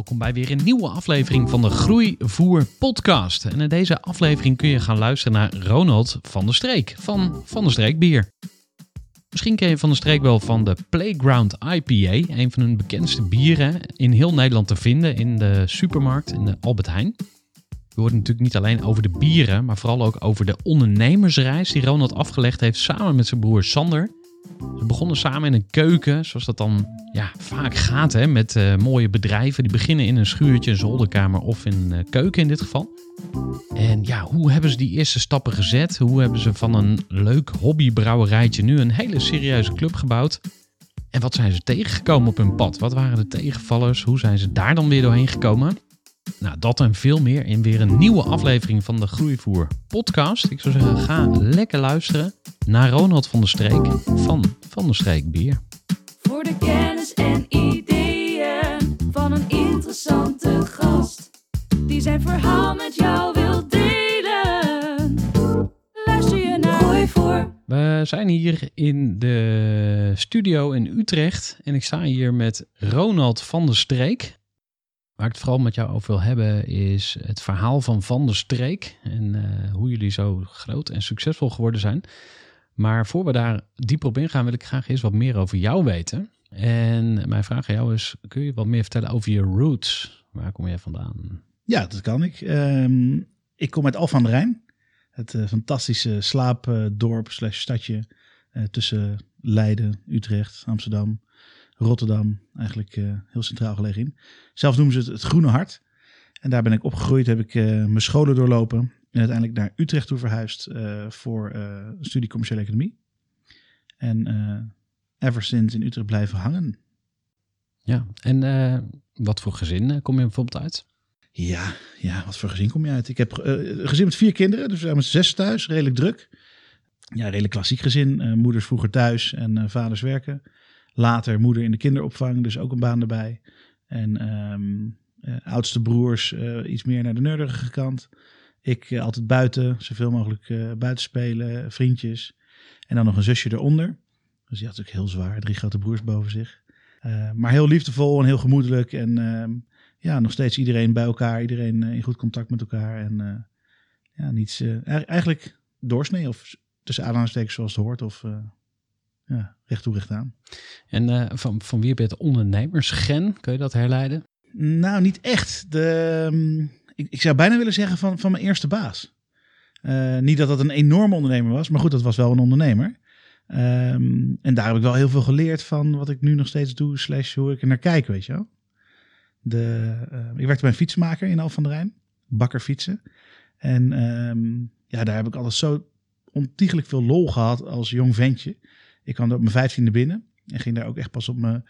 welkom bij weer een nieuwe aflevering van de Groeivoer podcast. En in deze aflevering kun je gaan luisteren naar Ronald van der Streek van Van der Streek Bier. Misschien ken je Van der Streek wel van de Playground IPA, een van hun bekendste bieren in heel Nederland te vinden in de supermarkt in de Albert Heijn. We horen natuurlijk niet alleen over de bieren, maar vooral ook over de ondernemersreis die Ronald afgelegd heeft samen met zijn broer Sander. Ze begonnen samen in een keuken, zoals dat dan ja, vaak gaat hè, met eh, mooie bedrijven. Die beginnen in een schuurtje, een zolderkamer of in een eh, keuken in dit geval. En ja, hoe hebben ze die eerste stappen gezet? Hoe hebben ze van een leuk hobbybrouwerijtje nu een hele serieuze club gebouwd? En wat zijn ze tegengekomen op hun pad? Wat waren de tegenvallers? Hoe zijn ze daar dan weer doorheen gekomen? Nou, dat en veel meer in weer een nieuwe aflevering van de Groeivoer podcast. Ik zou zeggen, ga lekker luisteren naar Ronald van der Streek van Van der Streek Bier. Voor de kennis en ideeën van een interessante gast. Die zijn verhaal met jou wil delen. Luister je naar Gooi voor. We zijn hier in de studio in Utrecht en ik sta hier met Ronald van der Streek. Waar ik het vooral met jou over wil hebben is het verhaal van Van der Streek en eh, hoe jullie zo groot en succesvol geworden zijn. Maar voor we daar dieper op ingaan wil ik graag eerst wat meer over jou weten. En mijn vraag aan jou is, kun je wat meer vertellen over je roots? Waar kom jij vandaan? Ja, dat kan ik. Ehm, ik kom uit Alphen aan de Rijn. Het eh, fantastische slaapdorp slash stadje eh, tussen Leiden, Utrecht, Amsterdam, Rotterdam. Eigenlijk eh, heel centraal gelegen in. Zelfs noemen ze het het Groene Hart. En daar ben ik opgegroeid, heb ik eh, mijn scholen doorlopen. En uiteindelijk naar Utrecht toe verhuisd eh, voor een studie commerciële economie. En ever sinds in Utrecht blijven hangen. Ja, en wat voor gezin kom je bijvoorbeeld uit? Ja, ja, wat voor gezin kom je uit? Ik heb een gezin met vier kinderen, dus we zijn met zes thuis, redelijk druk. Ja, redelijk klassiek gezin. Moeders vroeger thuis en vaders werken. Later moeder in de kinderopvang, dus ook een baan erbij. En ehm, eh, oudste broers eh, iets meer naar de nerdige kant. Ik eh, altijd buiten, zoveel mogelijk buiten spelen, vriendjes. En dan nog een zusje eronder. Dus die had natuurlijk heel zwaar, drie grote broers boven zich. Maar heel liefdevol en heel gemoedelijk. En ehm, ja, nog steeds iedereen bij elkaar, iedereen in goed contact met elkaar. En ja, niets, eh, eigenlijk- doorsnee of tussen aanhalingstekens zoals het hoort. Of ja, recht toe, recht aan. En eh, van, van wie heb je het ondernemersgen? Kun je dat herleiden? Nou, niet echt. De, ehm, ik, ik zou bijna willen zeggen van, van mijn eerste baas. Eh, niet dat dat een enorme ondernemer was, maar goed, dat was wel een ondernemer. Ehm, en daar heb ik wel heel veel geleerd van wat ik nu nog steeds doe, slash hoe ik er naar kijk, weet je wel. De, eh, ik werkte bij een fietsmaker in Alphen aan de Rijn, bakker fietsen. En ehm, ja, daar heb ik altijd zo ontiegelijk veel lol gehad als jong ventje. Ik kwam er op mijn vijftiende binnen en ging daar ook echt pas op mijn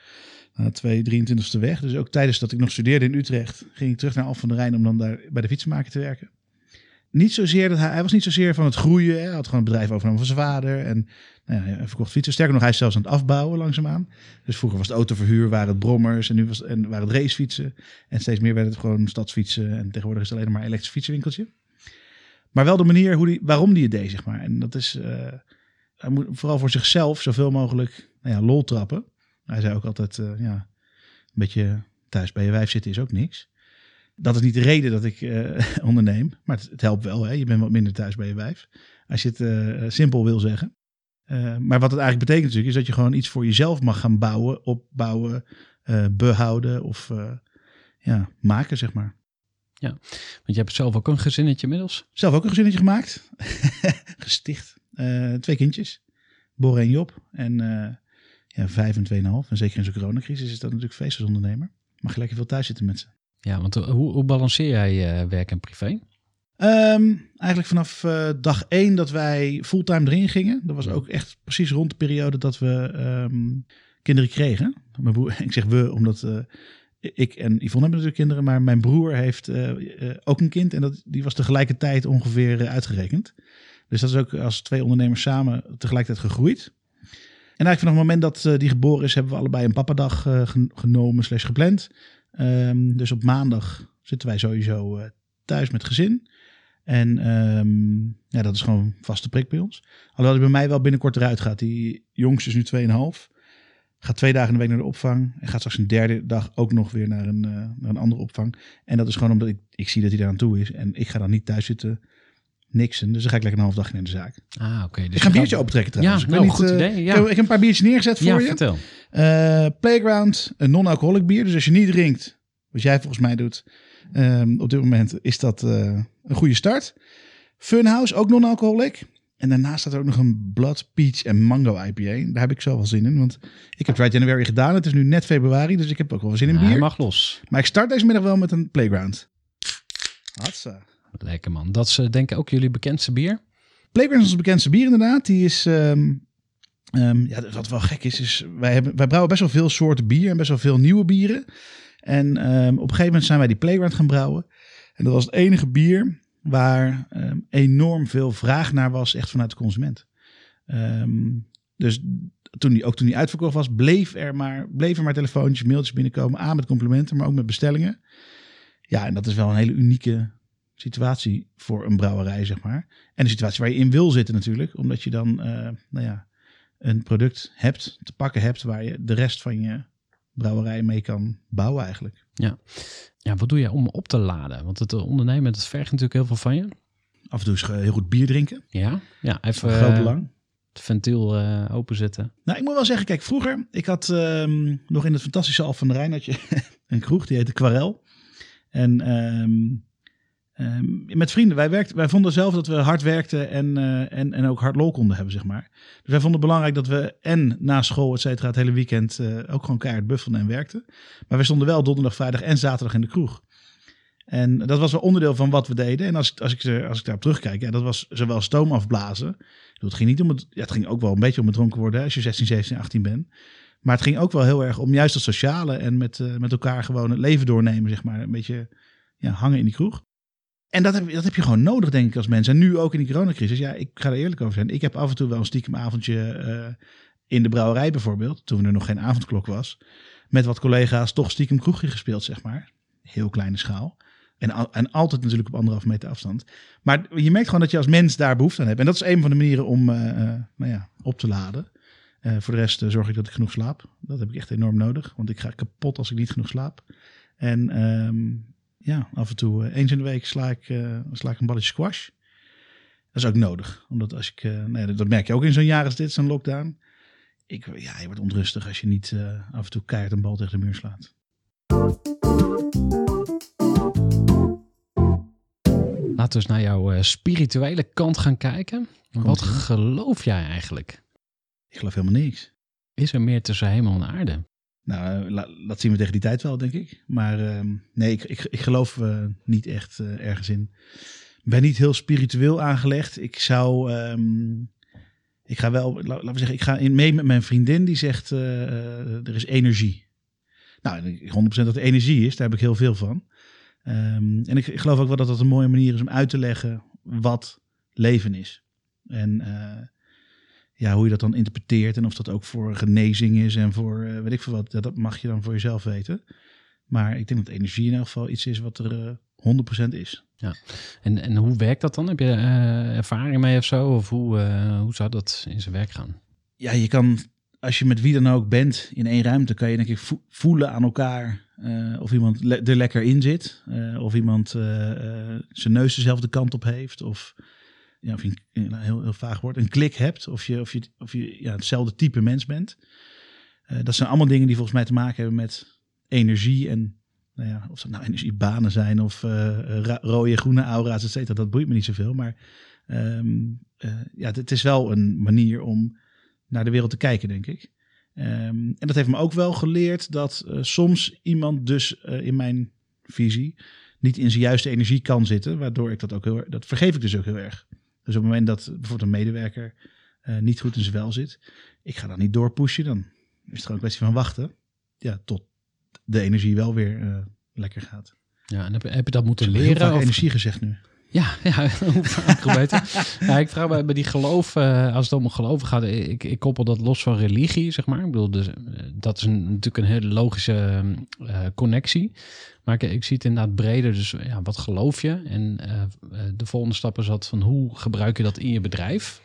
na 2, 23ste weg. Dus ook tijdens dat ik nog studeerde in Utrecht, ging ik terug naar Alphen aan de Rijn om dan daar bij de fietsenmaker te werken. Niet zozeer dat hij, hij was niet zozeer van het groeien. Hij had gewoon een bedrijf overgenomen van zijn vader. En nou ja, verkocht fietsen. Sterker nog, hij is zelfs aan het afbouwen langzaamaan. Dus vroeger was het autoverhuur, waren het brommers en nu was het, en waren het racefietsen. En steeds meer werd het gewoon stadsfietsen. En tegenwoordig is het alleen maar een elektrisch fietsenwinkeltje. Maar wel de manier hoe die, waarom die het deed, zeg maar. En dat is eh, hij moet vooral voor zichzelf zoveel mogelijk nou ja, lol trappen. Hij zei ook altijd, eh, ja, een beetje thuis bij je wijf zitten is ook niks. Dat is niet de reden dat ik eh, onderneem, maar het, het helpt wel. Hè? Je bent wat minder thuis bij je wijf. Als je het eh, simpel wil zeggen. Maar wat het eigenlijk betekent natuurlijk, is dat je gewoon iets voor jezelf mag gaan bouwen, opbouwen, eh, behouden of ja, maken, zeg maar. Want je hebt zelf ook een gezinnetje inmiddels. Zelf ook een gezinnetje gemaakt. Gesticht. Eh, twee kindjes. Bor en Job. En eh, ja, vijf en tweeënhalf. En zeker in zo'n coronacrisis is dat natuurlijk feest als ondernemer. Mag je lekker veel thuis zitten met ze. Ja, want eh, hoe, hoe balanceer jij werk en privé? Ehm, eigenlijk vanaf dag één dat wij fulltime erin gingen. Dat was ook echt precies rond de periode dat we ehm, kinderen kregen. Mijn broer, ik zeg we, omdat ik en Yvonne hebben natuurlijk kinderen. Maar mijn broer heeft ook een kind. En dat, die was tegelijkertijd ongeveer uitgerekend. Dus dat is ook als twee ondernemers samen tegelijkertijd gegroeid. En eigenlijk vanaf het moment dat eh, die geboren is, hebben we allebei een papadag eh, gen- genomen slash gepland. Ehm, dus op maandag zitten wij sowieso eh, thuis met gezin. En ehm, ja, dat is gewoon vaste prik bij ons. Alhoewel die bij mij wel binnenkort eruit gaat. Die jongste is nu 2,5. Gaat twee dagen in de week naar de opvang. En gaat straks een derde dag ook nog weer naar een, eh, naar een andere opvang. En dat is gewoon omdat ik, ik zie dat hij daar aan toe is. En ik ga dan niet thuis zitten niksen. Dus dan ga ik lekker een half dag naar de zaak. Ah, oké. dus ik ga een je biertje gaat- opentrekken trouwens. Ja, ik nou, niet, goed eh, idee. Ik, Ja, heb, ik heb een paar biertjes neergezet voor ja je. vertel. Eh, Playground, een non-alcoholic bier. Dus als je niet drinkt, wat jij volgens mij doet ehm, op dit moment, is dat eh, een goede start. Funhouse, ook non-alcoholic. En daarnaast staat er ook nog een Blood, Peach en Mango IPA. Daar heb ik zo wel zin in, want ik heb Dry January gedaan. Het is nu net februari, dus ik heb ook wel zin in Ja, bier. hij mag los. Maar ik start deze middag wel met een Playground. Hatsa. Lekker man. Dat is eh, denk ik ook jullie bekendste bier. Playground is ons bekendste bier inderdaad. Die is, ehm, ehm, ja, wat wel gek is, is wij, hebben, wij brouwen best wel veel soorten bier en best wel veel nieuwe bieren. En ehm, op een gegeven moment zijn wij die Playground gaan brouwen. En dat was het enige bier waar enorm veel vraag naar was, echt vanuit de consument. Dus toen die, ook toen die uitverkocht was, bleef er, maar, bleef er maar telefoontjes, mailtjes binnenkomen. aan met complimenten, maar ook met bestellingen. Ja, en dat is wel een hele unieke situatie voor een brouwerij, zeg maar. En de situatie waar je in wil zitten natuurlijk. Omdat je dan eh, nou ja, een product hebt, te pakken hebt... waar je de rest van je brouwerij mee kan bouwen eigenlijk. Ja, wat doe je om op te laden? Want het eh, ondernemen, dat vergt natuurlijk heel veel van je. Af en toe is heel goed bier drinken. Ja, ja even groot eh, belang. het ventiel eh, openzetten. Nou, ik moet wel zeggen, kijk, vroeger... Ik had ehm, nog in het fantastische Alphen van de Rijn... had je een kroeg, die heette Quarel. En ehm, ehm, met vrienden, wij, wij vonden zelf dat we hard werkten... En, eh, en, en ook hard lol konden hebben, zeg maar. Dus wij vonden het belangrijk dat we en na school, et cetera... het hele weekend eh, ook gewoon keihard buffelden en werkten. Maar we stonden wel donderdag, vrijdag en zaterdag in de kroeg. En dat was wel onderdeel van wat we deden. En als ik, als ik, als ik daarop terugkijk, ja, dat was zowel stoom afblazen. Het ging niet om het, ja, het ging ook wel een beetje om het dronken worden als je 16, 17, 18 bent. Maar het ging ook wel heel erg om juist het sociale en met, eh, met elkaar gewoon het leven doornemen, zeg maar. Een beetje ja, hangen in die kroeg. En dat heb, dat heb je gewoon nodig, denk ik, als mens. En nu ook in die coronacrisis. Ja, ik ga er eerlijk over zijn. Ik heb af en toe wel een stiekem avondje eh, in de brouwerij bijvoorbeeld, toen er nog geen avondklok was, met wat collega's toch stiekem kroegje gespeeld, zeg maar. Heel kleine schaal. En, en altijd natuurlijk op anderhalf meter afstand. Maar je merkt gewoon dat je als mens daar behoefte aan hebt. En dat is een van de manieren om eh, eh, nou ja, op te laden. Voor de rest zorg ik dat ik genoeg slaap. Dat heb ik echt enorm nodig. Want ik ga kapot als ik niet genoeg slaap. En ehm, ja, af en toe, eh, eens in de week sla ik, eh, sla ik een balletje squash. Dat is ook nodig. Omdat als ik, eh, nee, dat- merk je ook in zo'n jaar als dit, zo'n lockdown. Ik, ja, je wordt onrustig als je niet af en toe keihard een bal tegen de muur slaat. Laten we eens naar jouw spirituele kant gaan kijken. Wat geloof jij eigenlijk? Ik geloof helemaal niks. Is er meer tussen hemel en aarde? Nou, eh, zien we tegen die tijd wel, denk ik. Maar ehm, nee, ik, ik, ik geloof eh, niet echt eh, ergens in. Ben niet heel spiritueel aangelegd. Ik zou... ehm, ik ga wel, la- laten we zeggen, ik ga in mee met mijn vriendin die zegt, er is energie. Nou, en ik- 100% dat er energie is, daar heb ik heel veel van. Ehm, en ik, ik geloof ook wel dat dat een mooie manier is om uit te leggen wat leven is. En ja, hoe je dat dan interpreteert en of dat ook voor genezing is en voor eh, weet ik veel wat, ja, dat mag je dan voor jezelf weten. Maar ik denk dat energie in elk geval iets is wat er eh, 100% is. En, en hoe werkt dat dan? Heb je eh, ervaring mee of zo? Of hoe, eh, hoe zou dat in zijn werk gaan? Ja, je kan, als je met wie dan ook bent in één ruimte, kan je denk ik vo- voelen aan elkaar eh, of iemand le- er lekker in zit. eh, of iemand eh, eh, zijn neus dezelfde kant op heeft. Of, ja, of je een, heel, heel vaag woord, een klik hebt. Of je, of je, of je ja, hetzelfde type mens bent. Eh, dat zijn allemaal dingen die volgens mij te maken hebben met energie en nou ja, of dat nou energiebanen zijn of eh, rode, groene aura's, et cetera, dat boeit me niet zoveel. Maar ehm, eh, ja, het, is wel een manier om naar de wereld te kijken, denk ik. Ehm, en dat heeft me ook wel geleerd dat soms iemand dus in mijn visie niet in zijn juiste energie kan zitten, waardoor ik dat ook heel dat vergeef ik dus ook heel erg. Dus op het moment dat bijvoorbeeld een medewerker eh, niet goed in zijn wel zit, ik ga dan niet doorpushen, dan is het gewoon een kwestie van wachten, ja, tot de energie wel weer eh, lekker gaat. Ja, en heb, heb je dat moeten heel leren? Of, energie gezegd nu. Ja, ja beter. ja, ik vraag me bij die geloof, eh, als het om geloven gaat, ik, ik koppel dat los van religie, zeg maar. Ik bedoel, dus, eh, dat is natuurlijk een hele logische eh, connectie. Maar ik, zie het inderdaad breder. Dus ja, wat geloof je? En de volgende stap is dat van hoe gebruik je dat in je bedrijf?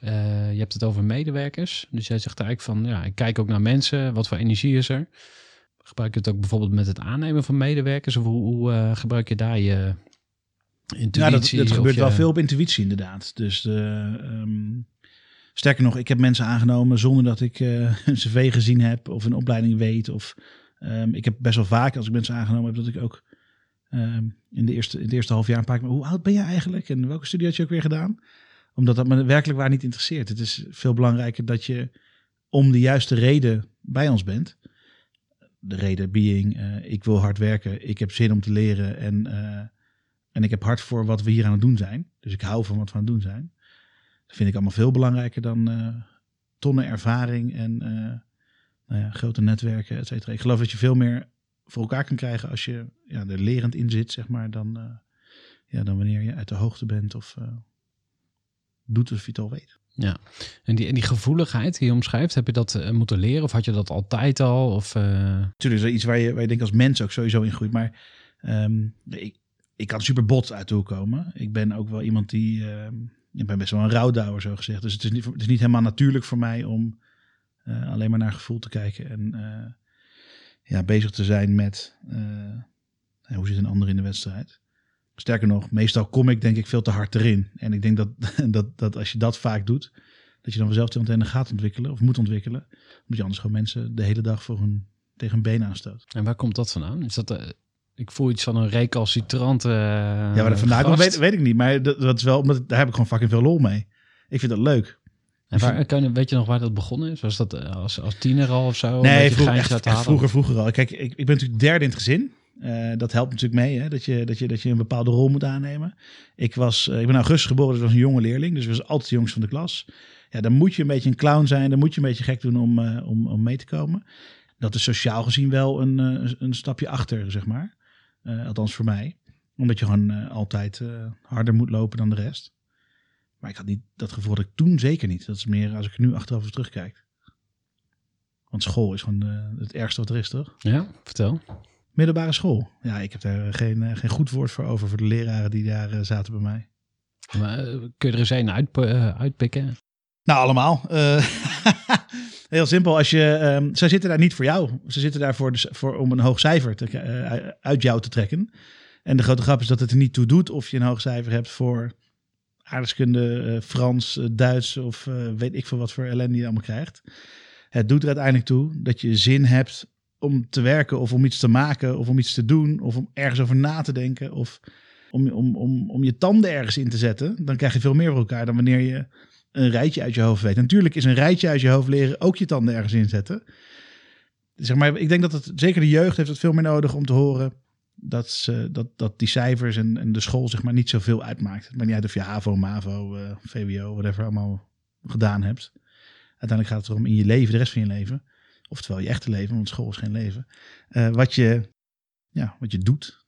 Je hebt het over medewerkers. Dus jij zegt eigenlijk van, ja, ik kijk ook naar mensen. Wat voor energie is er? Gebruik je het ook bijvoorbeeld met het aannemen van medewerkers? Of hoe, hoe gebruik je daar je intuïtie? Ja, dat, dat gebeurt je- wel veel op intuïtie inderdaad. Dus eh, ehm, sterker nog, ik heb mensen aangenomen zonder dat ik eh een cv gezien heb of een opleiding weet. Of ehm, ik heb best wel vaak als ik mensen aangenomen heb dat ik ook ehm, in, de eerste, in het eerste half jaar een paar keer, hoe oud ben je eigenlijk en welke studie had je ook weer gedaan? Omdat dat me werkelijk waar niet interesseert. Het is veel belangrijker dat je om de juiste reden bij ons bent. De reden being, eh, ik wil hard werken, ik heb zin om te leren en, en ik heb hard voor wat we hier aan het doen zijn. Dus ik hou van wat we aan het doen zijn. Dat vind ik allemaal veel belangrijker dan eh, tonnen ervaring en eh, nou ja, grote netwerken, et cetera. Ik geloof dat je veel meer voor elkaar kan krijgen als je ja, er lerend in zit, zeg maar, dan, eh, ja, dan wanneer je uit de hoogte bent of doet alsof je het al weet. Ja, en die, en die gevoeligheid die je omschrijft, heb je dat moeten leren? Of had je dat altijd al? Of, Natuurlijk is dat iets waar je, waar je denk als mens ook sowieso in groeit. Maar ehm, ik, ik kan super bot uit de hoek komen. Ik ben ook wel iemand die... ehm, ik ben best wel een rouwdouwer, zo gezegd. Dus het is niet, het is niet helemaal natuurlijk voor mij om eh, alleen maar naar gevoel te kijken. En eh, ja, bezig te zijn met... eh, hoe zit een ander in de wedstrijd? Sterker nog, meestal kom ik denk ik veel te hard erin. En ik denk dat, dat, dat als je dat vaak doet... dat je dan vanzelf tegen meteen gaat ontwikkelen of moet ontwikkelen. Omdat je anders gewoon mensen de hele dag voor hun, tegen hun been aanstoot. en waar komt dat vandaan? Is dat, ik voel iets van een recalcitrante uh, Ja, waar dat vandaan komt, weet, weet ik niet. Maar dat, dat is wel, omdat daar heb ik gewoon fucking veel lol mee. Ik vind dat leuk. En waar, kan, je- weet je nog waar dat begonnen is? Was dat eh, als, als tiener al of zo? Nee, vroeger, echt, echt vroeger, vroeger al. Kijk, ik, ik ben natuurlijk derde in het gezin. Eh, dat helpt natuurlijk mee, hè? Dat, je, dat, je, dat je een bepaalde rol moet aannemen. Ik, was, eh, ik ben augustus geboren, dus was een jonge leerling. Dus ik was altijd de jongste van de klas. Ja, dan moet je een beetje een clown zijn. Dan moet je een beetje gek doen om, eh, om, om mee te komen. Dat is sociaal gezien wel een, eh, een stapje achter, zeg maar. Eh, althans voor mij. Omdat je gewoon eh, altijd eh, harder moet lopen dan de rest. Maar ik had niet dat gevoel dat ik toen zeker niet. Dat is meer als ik nu achteraf eens terugkijk. Want school is gewoon het ergste wat er is, toch? Ja, vertel. Middelbare school. Ja, ik heb daar geen, geen goed woord voor over voor de leraren die daar zaten bij mij. Maar, kun je er eens een uit, uitpikken? Nou, allemaal. Heel simpel. Als je, ehm, zij zitten daar niet voor jou. Ze zitten daar voor, de, voor om een hoog cijfer te, eh, uit jou te trekken. En de grote grap is dat het er niet toe doet of je een hoog cijfer hebt voor aardrijkskunde, eh, Frans, eh, Duits of weet ik veel wat voor ellende je allemaal krijgt. Het doet er uiteindelijk toe dat je zin hebt om te werken of om iets te maken of om iets te doen of om ergens over na te denken of om, om, om, om je tanden ergens in te zetten. Dan krijg je veel meer voor elkaar dan wanneer je een rijtje uit je hoofd weet. Natuurlijk is een rijtje uit je hoofd leren ook je tanden ergens inzetten. Zeg maar, ik denk dat het, zeker de jeugd heeft het veel meer nodig om te horen dat, dat, dat die cijfers en, en de school zeg maar niet zoveel uitmaakt. Het maakt niet uit of je HAVO, MAVO, eh, VWO, whatever allemaal gedaan hebt. Uiteindelijk gaat het erom in je leven, de rest van je leven. Oftewel je echte leven, want school is geen leven. eh, wat, je, ja, wat je doet.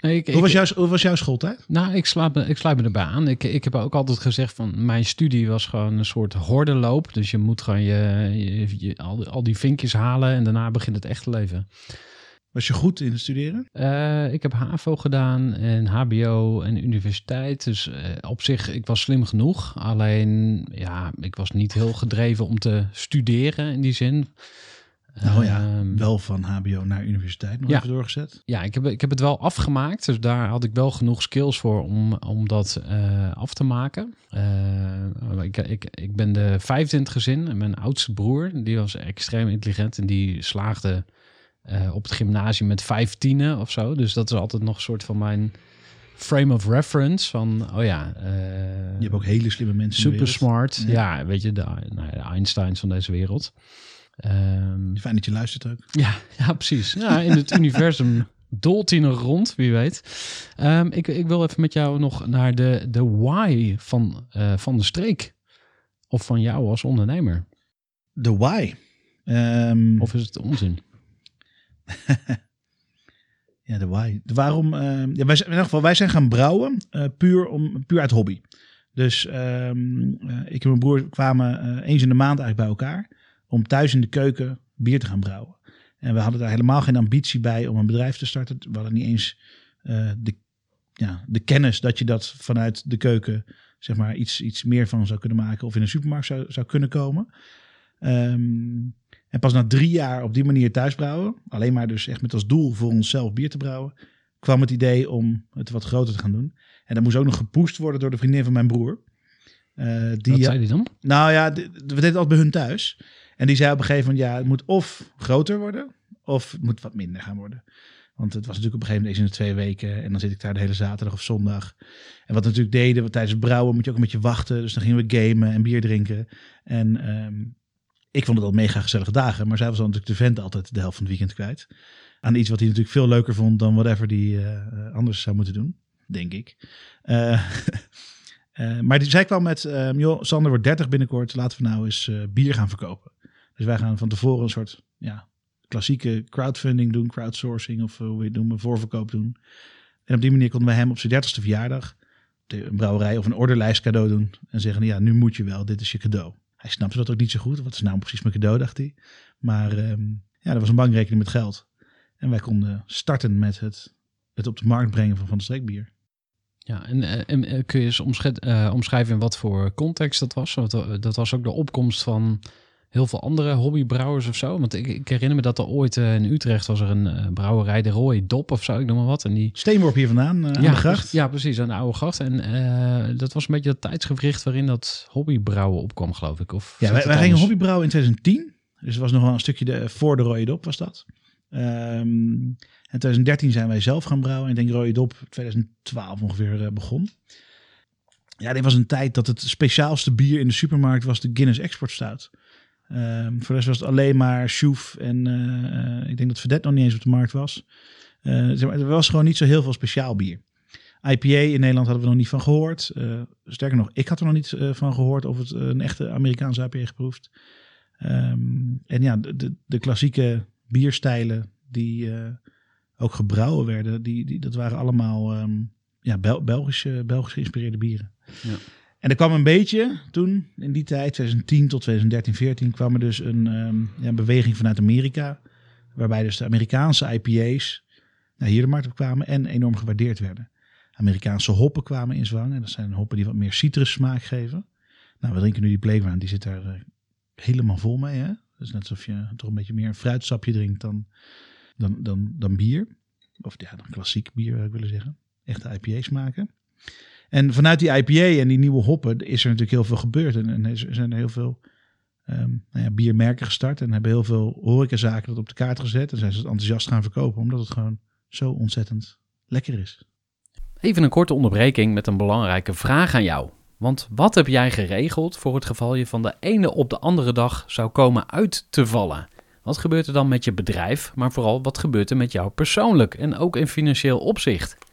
Nee, ik, Hoe ik- was, jouw, hoe was jouw schooltijd? Nou, ik sluit me, ik sluit me erbij aan. Ik, ik heb ook altijd gezegd van mijn studie was gewoon een soort hordenloop. Dus je moet gewoon je, je, je- al, die- al die vinkjes halen en daarna begint het echte leven. Was je goed in het studeren? Eh, ik heb HAVO gedaan en HBO en universiteit. Dus eh, op zich, ik was slim genoeg. Alleen, ja, ik was niet heel gedreven om te studeren in die zin. Nou ja, Ehm, wel van HBO naar universiteit nog Ja. even doorgezet. Ja, ik heb, ik heb het wel afgemaakt. Dus daar had ik wel genoeg skills voor om, om dat eh, af te maken. Eh, ik, ik, ik ben de vijfde in het gezin. En mijn oudste broer, die was extreem intelligent. En die slaagde eh, op het gymnasium met vijf tienen of zo. Dus dat is altijd nog een soort van mijn frame of reference. Van, oh ja... Je hebt ook hele slimme mensen Super smart. Ja. Ja, weet je, de, nou, ja, de Einsteins van deze wereld. Ehm, Fijn dat je luistert ook. ja, ja, precies. Ja, in het universum dolt hij nog rond, wie weet. Ehm, ik, ik wil even met jou nog naar de, de why van, eh, van de streek. Of van jou als ondernemer. De why. Ehm, Of is het onzin? Ja, de why. De waarom? ja, wij, zijn, in ieder geval, wij zijn gaan brouwen eh, puur, om, puur uit hobby. Dus eh, ik en mijn broer kwamen eens in de maand eigenlijk bij elkaar om thuis in de keuken bier te gaan brouwen. En we hadden daar helemaal geen ambitie bij om een bedrijf te starten. We hadden niet eens eh, de, ja, de kennis dat je dat vanuit de keuken zeg maar iets, iets meer van zou kunnen maken of in een supermarkt zou, zou kunnen komen. Ehm, en pas na drie jaar op die manier thuis brouwen, alleen maar dus echt met als doel voor onszelf bier te brouwen, kwam het idee om het wat groter te gaan doen. En dat moest ook nog gepoest worden door de vriendin van mijn broer. Eh, die, Wat zei hij dan? nou ja, we deden het altijd bij hun thuis. En die zei op een gegeven moment, ja, het moet of groter worden, of het moet wat minder gaan worden. Want het was natuurlijk op een gegeven moment eens in de twee weken. En dan zit ik daar de hele zaterdag of zondag. En wat we natuurlijk deden, want tijdens het brouwen moet je ook een beetje wachten. Dus dan gingen we gamen en bier drinken. En ehm, ik vond het al mega gezellige dagen. Maar zij was dan natuurlijk de vent altijd de helft van het weekend kwijt. Aan iets wat hij natuurlijk veel leuker vond dan whatever die eh, anders zou moeten doen. Denk ik. Eh, eh, maar die, zij kwam met, ehm, joh, Sander wordt 30 binnenkort. Laten we nou eens bier gaan verkopen. Dus wij gaan van tevoren een soort ja, klassieke crowdfunding doen, crowdsourcing of eh, hoe we het noemen, voorverkoop doen. En op die manier konden we hem op zijn 30ste verjaardag een brouwerij of een orderlijst cadeau doen. En zeggen, ja, nu moet je wel, dit is je cadeau. Hij snapte dat ook niet zo goed. Wat is nou precies mijn cadeau, dacht hij. Maar ehm, ja, er was een bankrekening met geld. En wij konden starten met het, het op de markt brengen van Van de Streekbier. Ja, en, eh, en eh, kun je eens omschrijven in wat voor context dat was? Want dat was ook de opkomst van heel veel andere hobbybrouwers of zo. Want ik, ik herinner me dat er ooit eh, in Utrecht was er een eh, brouwerij, de Roy Dop of zo, ik noem maar wat. En die, Steenworp hier vandaan, eh, aan ja, de gracht. Ja, precies, aan de oude gracht. En dat was een beetje dat tijdsgewricht waarin dat hobbybrouwen opkwam, geloof ik. Of Ja, wij, gingen hobbybrouwen in 2010. Dus het was nog wel een stukje de, voor de Rode Dop was dat. Ehm, in 2013 zijn wij zelf gaan brouwen. Ik denk Rode Dop 2012 ongeveer begon. Ja, dit was een tijd dat het speciaalste bier in de supermarkt was de Guinness Export Stout. Ehm, voor de rest was het alleen maar Schoef en eh, eh, ik denk dat Verdet nog niet eens op de markt was. Eh, er was gewoon niet zo heel veel speciaal bier. IPA in Nederland hadden we nog niet van gehoord. Eh, sterker nog, ik had er nog niet van gehoord of het een echte Amerikaanse IPA geproefd. Ehm, en ja, de, de, de klassieke bierstijlen die ook gebrouwen werden, die, die, dat waren allemaal ehm, ja, Bel Belgische, Belgisch geïnspireerde bieren. Ja. En er kwam een beetje toen, in die tijd, 2010 tot 2013, 14, kwam er dus een, ehm, ja, beweging vanuit Amerika. Waarbij dus de Amerikaanse IPA's naar hier de markt op kwamen en enorm gewaardeerd werden. Amerikaanse hoppen kwamen in zwang. En dat zijn hoppen die wat meer citrussmaak geven. Nou, we drinken nu die Playground. Die zit daar eh, helemaal vol mee. Hè? Dus net alsof je toch een beetje meer een fruitsapje drinkt dan, dan, dan, dan bier. Of ja, dan klassiek bier zou ik willen zeggen. Echte IPA's maken. En vanuit die IPA en die nieuwe hoppen is er natuurlijk heel veel gebeurd. En, er zijn er heel veel ehm, nou ja, biermerken gestart. En hebben heel veel horecazaken dat op de kaart gezet. En zijn ze het enthousiast gaan verkopen. Omdat het gewoon zo ontzettend lekker is. Even een korte onderbreking met een belangrijke vraag aan jou. Want wat heb jij geregeld voor het geval je van de ene op de andere dag zou komen uit te vallen? Wat gebeurt er dan met je bedrijf, maar vooral wat gebeurt er met jou persoonlijk en ook in financieel opzicht?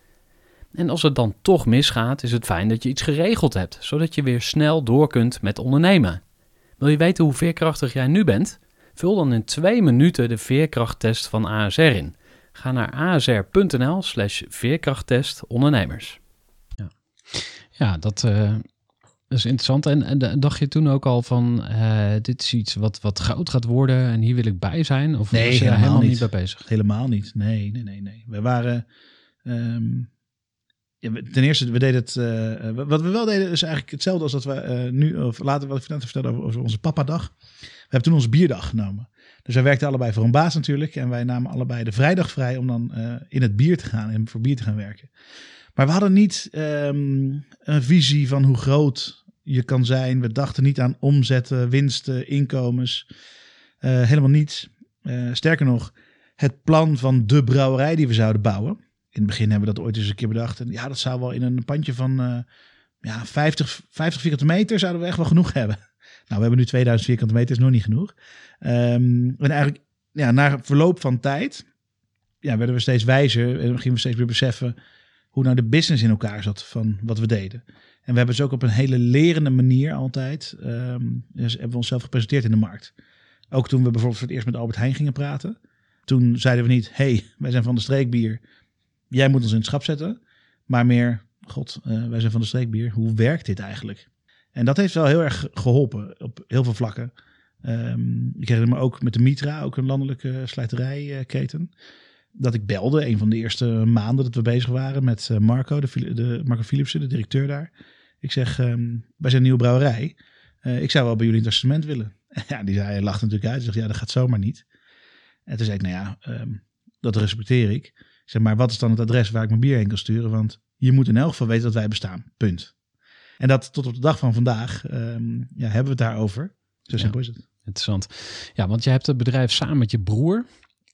En als het dan toch misgaat, is het fijn dat je iets geregeld hebt, zodat je weer snel door kunt met ondernemen. Wil je weten hoe veerkrachtig jij nu bent? Vul dan in twee minuten de veerkrachttest van ASR in. Ga naar asr.nl slash veerkrachttest ondernemers. Ja, dat, eh, is interessant. En, en dacht je toen ook al van, eh, dit is iets wat, wat goud gaat worden en hier wil ik bij zijn? Of Nee, was je daar helemaal helemaal niet niet. bij bezig? Helemaal niet. Nee, nee, nee, nee. We waren. ehm, ja, ten eerste, we deden het. eh, eh, wat we wel deden is eigenlijk hetzelfde als dat we eh, nu. Of later wat ik net vertelde over, over onze papadag. We hebben toen onze bierdag genomen. Dus wij werkten allebei voor een baas natuurlijk. En wij namen allebei de vrijdag vrij om dan in het bier te gaan en voor bier te gaan werken. Maar we hadden niet ehm, een visie van hoe groot je kan zijn. We dachten niet aan omzetten, winsten, inkomens. Helemaal niets. Sterker nog, het plan van de brouwerij die we zouden bouwen. In het begin hebben we dat ooit eens een keer bedacht. En ja, dat zou wel in een pandje van eh, ja, 50, 50 vierkante meter zouden we echt wel genoeg hebben. Nou, we hebben nu 2000 vierkante meter, is nog niet genoeg. Ehm, en eigenlijk, ja, na verloop van tijd, ja, werden we steeds wijzer en gingen we steeds meer beseffen hoe nou de business in elkaar zat van wat we deden. En we hebben dus ook op een hele lerende manier altijd, ehm, dus hebben we onszelf gepresenteerd in de markt. Ook toen we bijvoorbeeld voor het eerst met Albert Heijn gingen praten. Toen zeiden we niet, hey, wij zijn van de streekbier. Jij moet ons in het schap zetten. Maar meer, god, eh, wij zijn van de streekbier. Hoe werkt dit eigenlijk? En dat heeft wel heel erg geholpen op heel veel vlakken. Ehm, ik herinner me ook met de Mitra, ook een landelijke slijterijketen. Dat ik belde, een van de eerste maanden dat we bezig waren met eh, Marco, de, de Marco Philipsen, de directeur daar. Ik zeg, ehm, wij zijn een nieuwe brouwerij. Eh, ik zou wel bij jullie het assortiment willen. Ja, die zei, lacht natuurlijk uit. Zegt, ja, dat gaat zomaar niet. En toen zei ik, nou ja, ehm, dat respecteer ik. Zeg, maar wat is dan het adres waar ik mijn bier heen kan sturen? Want je moet in elk geval weten dat wij bestaan. Punt. En dat tot op de dag van vandaag ehm, ja, hebben we het daarover. Zo simpel is het. Interessant. Ja, want je hebt het bedrijf samen met je broer.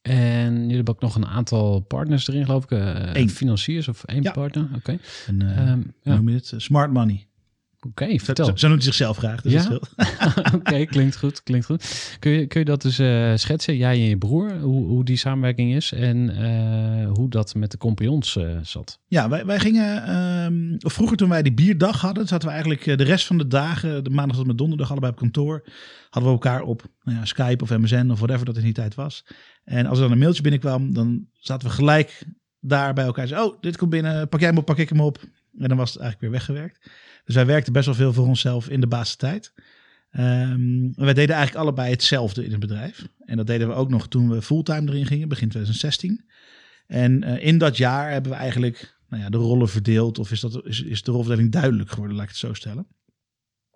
En jullie hebben ook nog een aantal partners erin, geloof ik. eh, Eén. Financiers of één Ja. partner? Oké, En, eh, Ehm, ja. noem je het? Smart money. Oké, vertel. zo, zo noemt hij zichzelf graag. Dus Ja? Oké, klinkt goed, klinkt goed. Kun je, kun je dat dus eh, schetsen, jij en je broer, hoe, hoe die samenwerking is en eh, hoe dat met de compagnons eh, zat? Ja, wij, wij gingen. of vroeger toen wij die bierdag hadden, zaten we eigenlijk de rest van de dagen, de maandag tot en met donderdag, allebei op kantoor. Hadden we elkaar op nou ja, Skype of MSN of whatever dat in die tijd was. En als er dan een mailtje binnenkwam, dan zaten we gelijk daar bij elkaar. Zo, oh, dit komt binnen, pak jij hem op, pak ik hem op. En dan was het eigenlijk weer weggewerkt. Dus wij werkten best wel veel voor onszelf in de basistijd. Ehm wij deden eigenlijk allebei hetzelfde in het bedrijf. En dat deden we ook nog toen we fulltime erin gingen, begin 2016. En eh, in dat jaar hebben we eigenlijk nou ja, de rollen verdeeld. Of is, dat, is, is de rolverdeling duidelijk geworden, laat ik het zo stellen.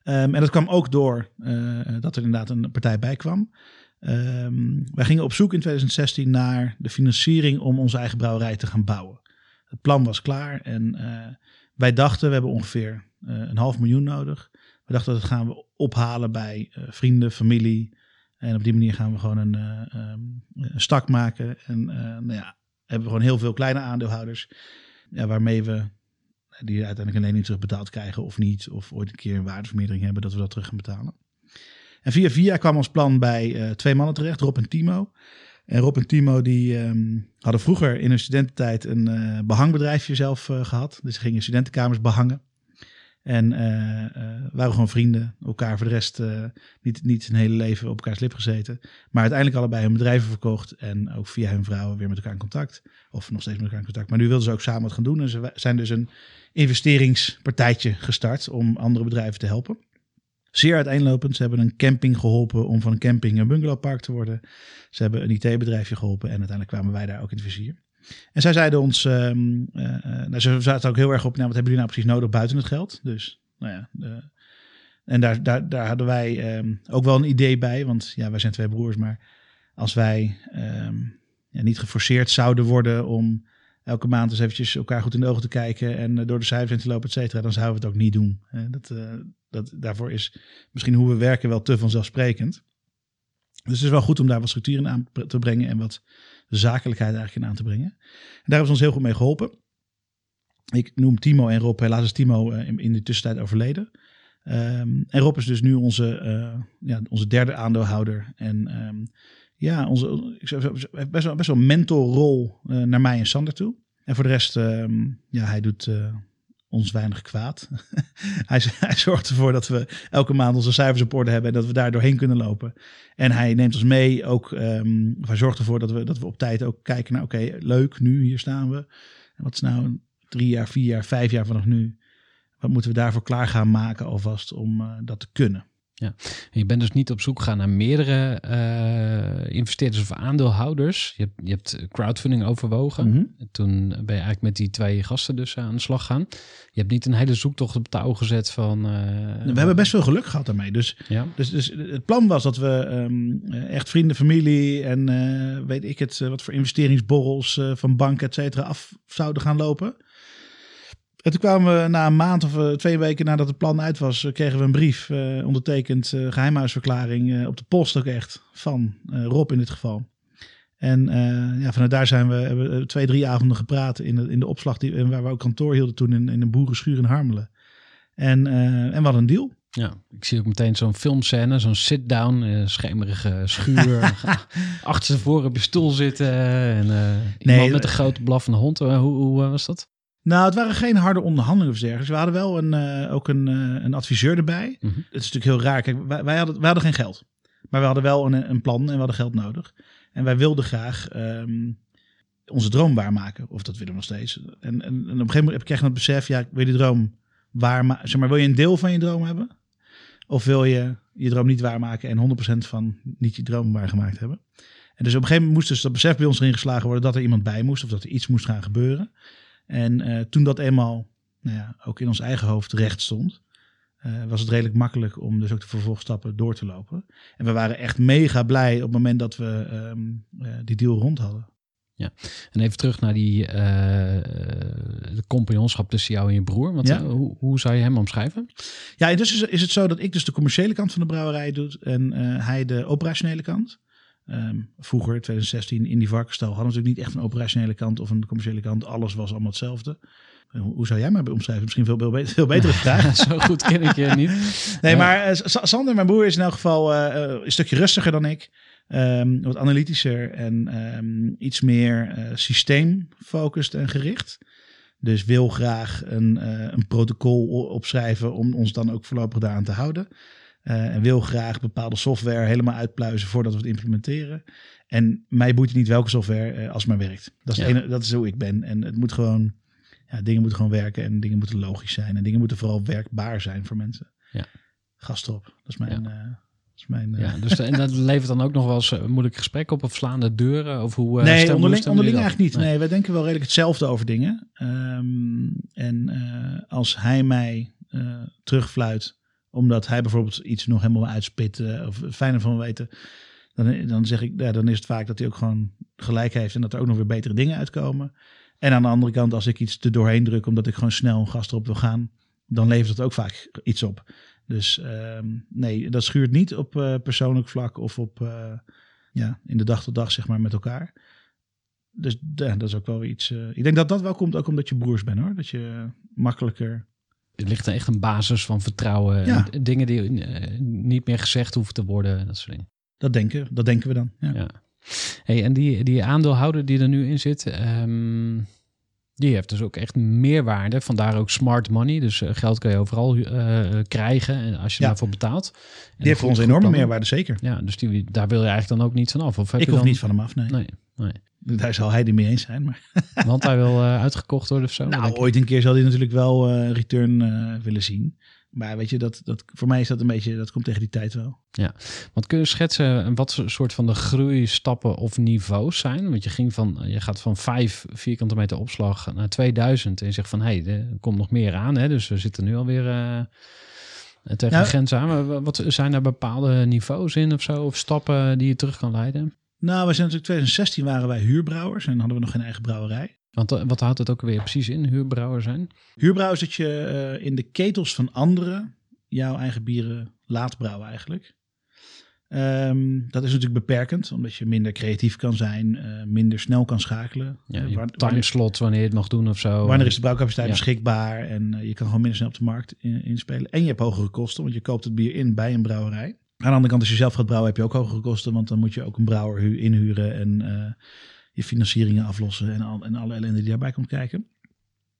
Ehm, en dat kwam ook door eh, dat er inderdaad een partij bij kwam. Ehm, wij gingen op zoek in 2016 naar de financiering om onze eigen brouwerij te gaan bouwen. Het plan was klaar en eh, wij dachten, we hebben ongeveer eh, een half miljoen nodig. We dachten, dat gaan we ophalen bij eh, vrienden, familie. En op die manier gaan we gewoon een, eh, ehm, een stak maken. En nou ja, hebben we gewoon heel veel kleine aandeelhouders. Ja, waarmee we die uiteindelijk alleen niet terugbetaald krijgen of niet. Of ooit een keer een waardevermeerdering hebben dat we dat terug gaan betalen. En via via kwam ons plan bij twee mannen terecht, Rob en Timo. En Rob en Timo die ehm, hadden vroeger in hun studententijd een eh, behangbedrijfje zelf eh, gehad. Dus ze gingen studentenkamers behangen. En eh, waren gewoon vrienden. Elkaar voor de rest niet, niet een hele leven op elkaars lip gezeten. Maar uiteindelijk allebei hun bedrijven verkocht. En ook via hun vrouwen weer met elkaar in contact. Of nog steeds met elkaar in contact. Maar nu wilden ze ook samen wat gaan doen. En ze zijn dus een investeringspartijtje gestart om andere bedrijven te helpen. Zeer uiteenlopend. Ze hebben een camping geholpen om van een camping een bungalowpark te worden. Ze hebben een IT-bedrijfje geholpen en uiteindelijk kwamen wij daar ook in het vizier. En zij zeiden ons, ehm, eh, eh, nou, ze zaten ook heel erg op, nou, wat hebben jullie nou precies nodig buiten het geld? Dus, nou ja, eh, en daar, daar, daar hadden wij ehm, ook wel een idee bij, want ja, wij zijn twee broers, maar als wij ehm, ja, niet geforceerd zouden worden om elke maand eens eventjes elkaar goed in de ogen te kijken en door de cijfers heen te lopen, et cetera, dan zouden we het ook niet doen. Dat, dat, daarvoor is misschien hoe we werken wel te vanzelfsprekend. Dus het is wel goed om daar wat structuur in aan te brengen en wat zakelijkheid eigenlijk in aan te brengen. En daar hebben ze ons heel goed mee geholpen. Ik noem Timo en Rob, helaas is Timo eh, in, de tussentijd overleden. Ehm, en Rob is dus nu onze, eh, ja, onze derde aandeelhouder. En ehm, ja, onze, ik best wel, best wel mentorrol eh, naar mij en Sander toe. En voor de rest, ehm, ja, hij doet ons weinig kwaad. hij, hij zorgt ervoor dat we elke maand onze cijfers op orde hebben en dat we daar doorheen kunnen lopen. En hij neemt ons mee ook, of hij zorgt ervoor dat we, dat we op tijd ook kijken naar, oké, leuk, nu, hier staan we. En wat is nou drie jaar, vier jaar, vijf jaar vanaf nu? Wat moeten we daarvoor klaar gaan maken alvast om eh, dat te kunnen? En je bent dus niet op zoek gegaan naar meerdere eh, investeerders of aandeelhouders. Je hebt, je hebt crowdfunding overwogen. Mhm. Toen ben je eigenlijk met die twee gasten dus aan de slag gaan. Je hebt niet een hele zoektocht op touw gezet van... eh, We hebben best veel geluk gehad daarmee. Dus Ja, Dus, dus het plan was dat we ehm, eh, echt vrienden, familie en eh, weet ik het, wat voor investeringsborrels van banken, et cetera, af zouden gaan lopen. En toen kwamen we na een maand of eh, twee weken nadat het plan uit was, eh, kregen we een brief eh, ondertekend, eh geheimhuisverklaring eh, op de post ook echt, van Rob in dit geval. En ja, vanuit daar zijn we, hebben we twee, drie avonden gepraat in de, in de opslag die, waar we ook kantoor hielden toen in, in een boerenschuur in Harmelen. En, en hadden een deal. ja. ik zie ook meteen zo'n filmscène, zo'n sit-down, schemerige schuur. Achterstevoren op je stoel zitten en Nee, iemand met een grote blaffende hond. Hoe hoe was dat? Nou, het waren geen harde onderhandelingen of dergelijks. We hadden wel een, eh, ook een, eh, een adviseur erbij. Mhm. Het is natuurlijk heel raar. Kijk, wij, wij, hadden, wij hadden geen geld. Maar we hadden wel een, een plan en we hadden geld nodig. En wij wilden graag ehm, onze droom waarmaken. Of dat willen we nog steeds. En, en, en op een gegeven moment heb ik echt het besef, ja, wil je die droom waarmaken? Zeg maar, wil je een deel van je droom hebben? Of wil je je droom niet waarmaken en 100% van niet je droom waargemaakt hebben? En dus op een gegeven moment moest dus dat besef bij ons erin geslagen worden dat er iemand bij moest. Of dat er iets moest gaan gebeuren. En eh, toen dat eenmaal nou ja, ook in ons eigen hoofd recht stond, eh, was het redelijk makkelijk om dus ook de vervolgstappen door te lopen. En we waren echt mega blij op het moment dat we ehm, eh, die deal rond hadden. En even terug naar die de compagnonschap tussen jou en je broer. Want Ja. hoe, hoe zou je hem omschrijven? Ja, intussen is- is het zo dat ik dus de commerciële kant van de brouwerij doe en hij de operationele kant. Ehm, vroeger, 2016, in die varkenstal hadden we natuurlijk niet echt een operationele kant of een commerciële kant. Alles was allemaal hetzelfde. Eh, Hoe zou jij mij omschrijven? Misschien veel, veel, beter, veel betere vraag. Zo goed ken ik je niet. Nee, maar eh, Sa- Sander, mijn broer, is in elk geval eh, een stukje rustiger dan ik. Ehm, wat analytischer en ehm, iets meer eh systeemfocust en gericht. Dus wil graag een, een protocol opschrijven om ons dan ook voorlopig daaraan te houden. Eh, en wil graag bepaalde software helemaal uitpluizen voordat we het implementeren. En mij boeit het niet welke software eh, als het maar werkt. Dat is, Ja. ene, dat is hoe ik ben. En het moet gewoon, ja, dingen moeten gewoon werken en dingen moeten logisch zijn. En dingen moeten vooral werkbaar zijn voor mensen. Ja. Gast erop. Dat is mijn... eh, dat is mijn eh, Ja, dus en dat levert dan ook nog wel eens eh, moeilijke gesprekken op of slaande deuren? Of hoe, eh, nee, onderling, onderling eigenlijk niet. Nee. wij denken wel redelijk hetzelfde over dingen. Ehm, en eh, als hij mij eh, terugfluit, omdat hij bijvoorbeeld iets nog helemaal uitspit of fijner van weten, dan, dan zeg ik, ja, dan is het vaak dat hij ook gewoon gelijk heeft en dat er ook nog weer betere dingen uitkomen. En aan de andere kant, als ik iets er doorheen druk, omdat ik gewoon snel een gast erop wil gaan, dan levert dat ook vaak iets op. Dus ehm, nee, dat schuurt niet op eh, persoonlijk vlak of op eh, ja, in de dag tot dag zeg maar met elkaar. Dus ja, dat is ook wel iets. eh, ik denk dat dat wel komt ook omdat je broers bent hoor. Dat je makkelijker. Er ligt echt een basis van vertrouwen. Ja. Dingen die eh, niet meer gezegd hoeven te worden. Dat soort dingen. Dat denken, dat denken we dan. Ja. Ja. Hey, en die, die aandeelhouder die er nu in zit, ehm, die heeft dus ook echt meerwaarde. Vandaar ook smart money. Dus eh, geld kan je overal eh, krijgen en als je Ja. daarvoor betaalt. En Die heeft voor ons enorme meerwaarde, zeker. Ja, dus die, daar wil je eigenlijk dan ook niet van af. Of heb Ik je hoef dan... niet van hem af, nee. Nee, nee. Daar zal hij het mee eens zijn. Maar Want hij wil eh, uitgekocht worden of zo. nou, ooit een keer zal hij natuurlijk wel eh, return eh, willen zien. Maar weet je, dat, dat, voor mij is dat een beetje, dat komt tegen die tijd wel. Want kun je schetsen wat soort van de groeistappen of niveaus zijn? Want je, ging van, je gaat van 5 vierkante meter opslag naar 2000 en je zegt van hé, hey, er komt nog meer aan. Hè? Dus we zitten nu alweer eh tegen Nou- de grens aan. Maar wa- wat zijn er bepaalde niveaus in of zo? Of stappen die je terug kan leiden? Nou, we zijn natuurlijk 2016 waren wij huurbrouwers en hadden we nog geen eigen brouwerij. Want eh, wat houdt het ook weer precies in, huurbrouwer zijn? Huurbrouwen is dat je eh, in de ketels van anderen jouw eigen bieren laat brouwen eigenlijk. Ehm, dat is natuurlijk beperkend, omdat je minder creatief kan zijn, eh, minder snel kan schakelen. Ja, je timeslots wanneer je het mag doen of zo. Wanneer is de brouwcapaciteit Ja. beschikbaar en je kan gewoon minder snel op de markt in- inspelen. En je hebt hogere kosten, want je koopt het bier in bij een brouwerij. Aan de andere kant, als je zelf gaat brouwen, heb je ook hogere kosten, want dan moet je ook een brouwer hu- inhuren en eh, je financieringen aflossen en, al, en alle ellende die daarbij komt kijken.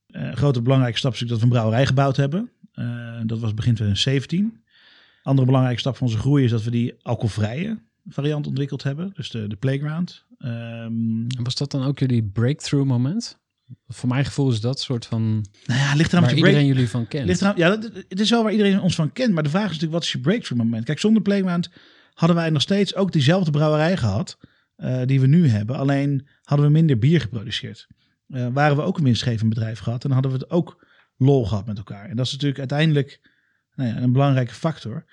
Eh, grote belangrijke stap is dat we een brouwerij gebouwd hebben. Eh, dat was begin 2017. Andere belangrijke stap van onze groei is dat we die alcoholvrije variant ontwikkeld hebben, dus de, de Playground. Ehm, Was dat dan ook jullie breakthrough moment? Voor mijn gevoel is dat soort van... nou ja, ligt eraan Waar break- iedereen jullie van kent. Ligt eraan, ja, dat, het is wel waar iedereen ons van kent. Maar de vraag is natuurlijk, wat is je breakthrough moment? Kijk, zonder Playground hadden wij nog steeds ook diezelfde brouwerij gehad. eh, die we nu hebben. Alleen hadden we minder bier geproduceerd. Eh, waren we ook een winstgevend bedrijf gehad. En hadden we het ook lol gehad met elkaar. En dat is natuurlijk uiteindelijk nou ja, een belangrijke factor.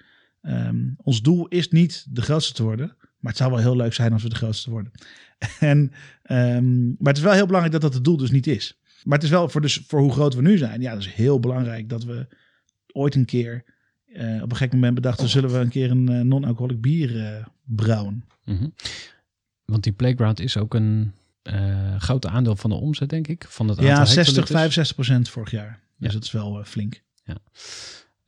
Ehm, ons doel is niet de grootste te worden. Maar het zou wel heel leuk zijn als we de grootste worden. en, ehm, maar het is wel heel belangrijk dat dat het doel dus niet is. Maar het is wel voor, dus, voor hoe groot we nu zijn. Ja, dat is heel belangrijk dat we ooit een keer eh, op een gek moment bedachten... zullen we een keer een eh, non-alcoholic bier eh, brouwen. Mhm. Want die playground is ook een groot aandeel van de omzet, denk ik. Van het aantal Ja, 60, hectoliters. 65 procent vorig jaar. Dus Ja. dat is wel flink.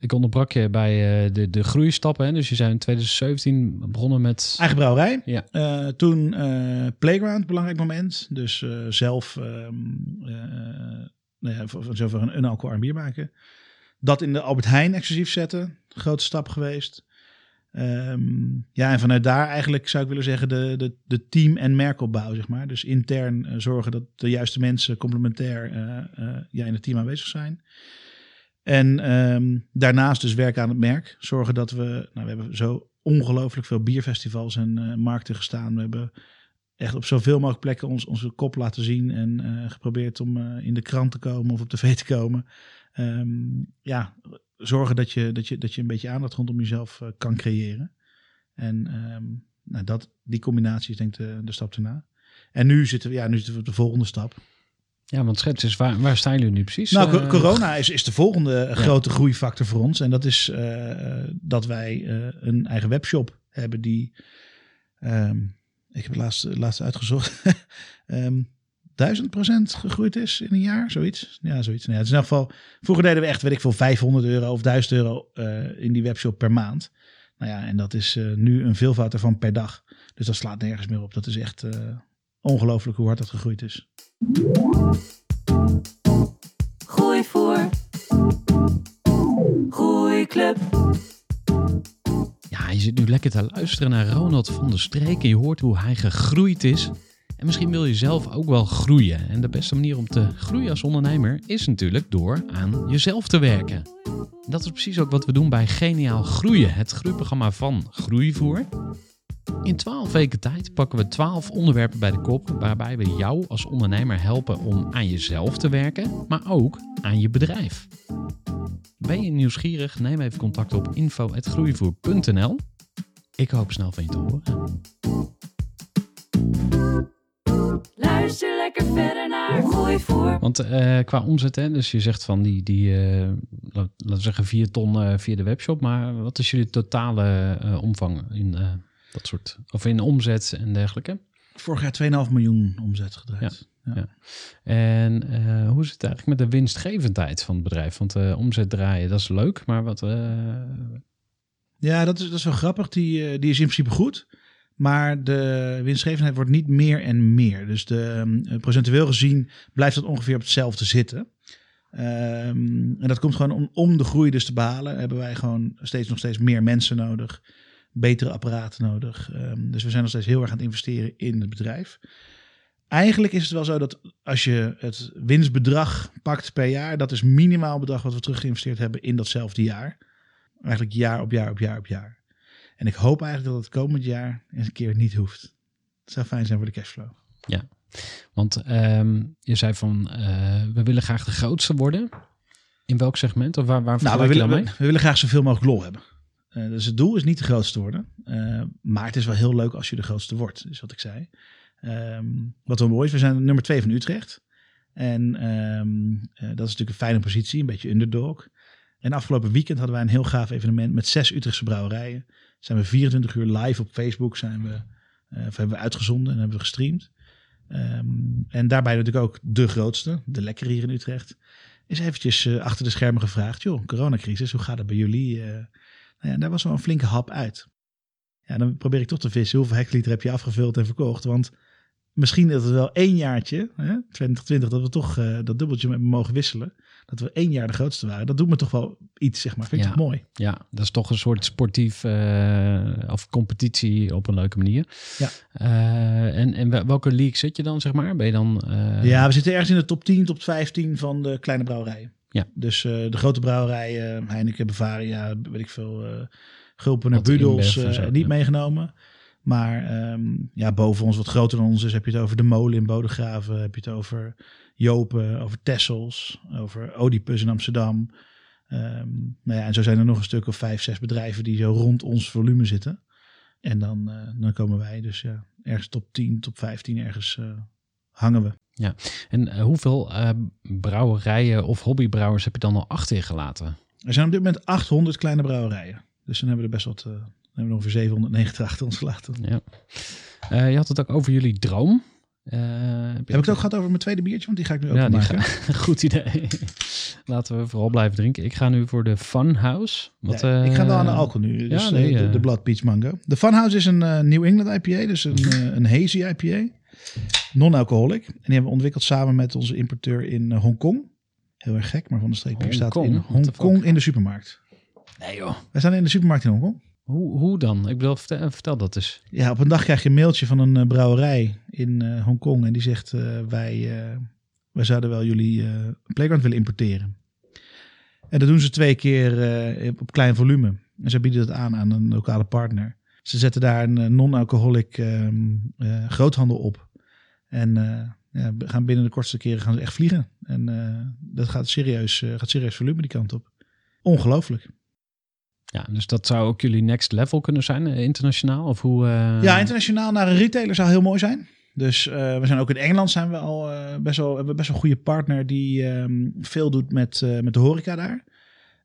Ik onderbrak je bij eh, de, de groeistappen. Hè? Dus je zijn in 2017 begonnen met... Eigen brouwerij. Ja. Eh, toen eh, Playground, belangrijk moment. Dus zelf eh, nou ja, voor, voor zover een, een alcohol bier maken. Dat in de Albert Heijn exclusief zetten. Grote stap geweest. Ehm, ja, en vanuit daar eigenlijk zou ik willen zeggen de, de, de team- en merkopbouw, zeg maar. Dus intern zorgen dat de juiste mensen complementair ja, in het team aanwezig zijn. En ehm, daarnaast dus werken aan het merk. Zorgen dat we, nou, we hebben zo ongelooflijk veel bierfestivals en eh, markten gestaan. We hebben echt op zoveel mogelijk plekken ons, onze kop laten zien en eh, geprobeerd om eh, in de krant te komen of op tv te komen. Ehm, ja, zorgen dat je, dat, je, dat je een beetje aandacht rondom jezelf kan creëren. En ehm, nou, dat, die combinatie is denk ik de, de stap erna. En nu zitten, we, ja, nu zitten we op de volgende stap. Ja, want schets waar, waar staan jullie nu precies? Nou, Eh, corona is, is de volgende grote groeifactor voor ons. En dat is eh, dat wij eh, een eigen webshop hebben die... ehm, ik heb het laatst, laatst uitgezocht. ehm duizend procent gegroeid is in een jaar, zoiets. Ja, zoiets. Nou ja, het is in ieder geval, vroeger deden we echt, weet ik veel, 500 euro of 1000 euro eh, in die webshop per maand. Nou ja, en dat is eh, nu een veelvoud ervan per dag. Dus dat slaat nergens meer op. Dat is echt eh, ongelooflijk hoe hard dat gegroeid is. Groei voor. Groeiclub. Ja, je zit nu lekker te luisteren naar Ronald van der Streek en je hoort hoe hij gegroeid is. En misschien wil je zelf ook wel groeien. En de beste manier om te groeien als ondernemer is natuurlijk door aan jezelf te werken. Dat is precies ook wat we doen bij Geniaal Groeien, het groeiprogramma van Groeivoer. In 12 weken tijd pakken we 12 onderwerpen bij de kop waarbij we jou als ondernemer helpen om aan jezelf te werken, maar ook aan je bedrijf. Ben je nieuwsgierig? Neem even contact op info.groeivoer.nl. Ik hoop snel van je te horen. Luister lekker verder naar Groei voor. Want eh, qua omzet, hè, dus je zegt van die, die eh, laten we zeggen 4 ton eh, via de webshop. Maar wat is jullie totale omvang in dat soort, of in omzet en dergelijke? Vorig jaar 2,5 miljoen omzet gedraaid. Ja. ja. En eh, hoe zit het eigenlijk met de winstgevendheid van het bedrijf? Want eh, omzet draaien, dat is leuk, maar wat... eh, Ja, dat is, dat is wel grappig. Die, die is in principe goed. Maar de winstgevendheid wordt niet meer en meer. Dus de, eh, procentueel gezien blijft dat ongeveer op hetzelfde zitten. Ehm, en dat komt gewoon om, om de groei dus te behalen. Hebben wij gewoon steeds nog steeds meer mensen nodig. Betere apparaten nodig. Ehm, dus we zijn nog steeds heel erg aan het investeren in het bedrijf. Eigenlijk is het wel zo dat als je het winstbedrag pakt per jaar, dat is minimaal bedrag wat we terug geïnvesteerd hebben in datzelfde jaar. Eigenlijk jaar op jaar op jaar op jaar. En ik hoop eigenlijk dat het komend jaar eens een keer niet hoeft. Het zou fijn zijn voor de cashflow. want ehm, je zei van, eh, we willen graag de grootste worden. In welk segment? Of waar, waar Nou, we willen, we, we willen graag zoveel mogelijk lol hebben. Eh, dus het doel is niet de grootste worden. Eh, maar het is wel heel leuk als je de grootste wordt, is wat ik zei. Ehm, wat wel mooi is, we zijn nummer twee van Utrecht. En ehm, eh, dat is natuurlijk een fijne positie, een beetje underdog. En afgelopen weekend hadden wij een heel gaaf evenement met zes Utrechtse brouwerijen. zijn we 24 uur live op Facebook zijn we, of hebben we uitgezonden en hebben we gestreamd. Ehm, en daarbij natuurlijk ook de grootste, de lekker hier in Utrecht, is eventjes achter de schermen gevraagd. Joh, coronacrisis, hoe gaat het bij jullie? Nou ja, daar was wel een flinke hap uit. Ja, dan probeer ik toch te vissen. Hoeveel hectoliter heb je afgevuld en verkocht? Want misschien dat het wel één jaartje, hè, 2020, dat we toch eh, dat dubbeltje met mogen wisselen. Dat we één jaar de grootste waren. Dat doet me toch wel iets, zeg maar. Vind ik Ja. toch mooi. Ja, dat is toch een soort sportief eh, of competitie op een leuke manier. Ja. Eh, en, en wel- welke league zit je dan, zeg maar? Ben je dan... Ja, we zitten ergens in de top 10, top 15 van de kleine brouwerijen. Ja. Dus eh, de grote brouwerijen, Heineken, Bavaria, weet ik veel, eh Gulpen en Budels, eh, zo, niet ja. meegenomen. Maar ehm, ja, boven ons, wat groter dan ons is, heb je het over de molen in Bodegraven. Heb je het over Jopen, over Tessels, over Oedipus in Amsterdam. Ehm, nou ja, en zo zijn er nog een stuk of vijf, zes bedrijven die zo rond ons volume zitten. En dan, eh, dan komen wij dus ja, ergens top 10, top 15 ergens eh, hangen we. En eh, hoeveel eh, brouwerijen of hobbybrouwers heb je dan al achter je gelaten? Er zijn op dit moment 800 kleine brouwerijen. Dus dan hebben we er best wat, dan hebben we ongeveer 790 achter ons gelaten. Ja. Je had het ook over jullie droom. Heb, ik het ook gehad over mijn tweede biertje? Want die ga ik nu Ja, die openmaken. ga- goed idee. Laten we vooral blijven drinken. Ik ga nu voor de Funhouse. Wat, Ja, ik ga wel aan de alcohol nu. Dus ja, nee, de, de Blood Peach Mango. De Funhouse is een New England IPA. Dus een, een hazy IPA. Non-alcoholic. En die hebben we ontwikkeld samen met onze importeur in eh, Hongkong. Heel erg gek, maar van de streek bier staat in Hongkong? In de supermarkt. Nee joh. Wij staan in de supermarkt in Hongkong. Hoe, hoe dan? Ik bedoel, vertel, vertel dat eens. Ja, op een dag krijg je een mailtje van een eh, brouwerij in eh, Hongkong. En die zegt, eh, wij, eh, wij zouden wel jullie eh playground willen importeren. En dat doen ze twee keer eh, op klein volume. En ze bieden dat aan aan een lokale partner. Ze zetten daar een eh, non-alcoholic ehm, eh, groothandel op. En eh, ja, gaan binnen de kortste keren gaan ze echt vliegen. En dat gaat serieus, gaat serieus volume die kant op. Ongelooflijk. Ja, dus dat zou ook jullie next level kunnen zijn, internationaal? Of hoe? Ja, internationaal naar een retailer zou heel mooi zijn. Dus we zijn ook in Engeland zijn we al best wel hebben we best wel een goede partner die ehm, veel doet met, met de horeca daar.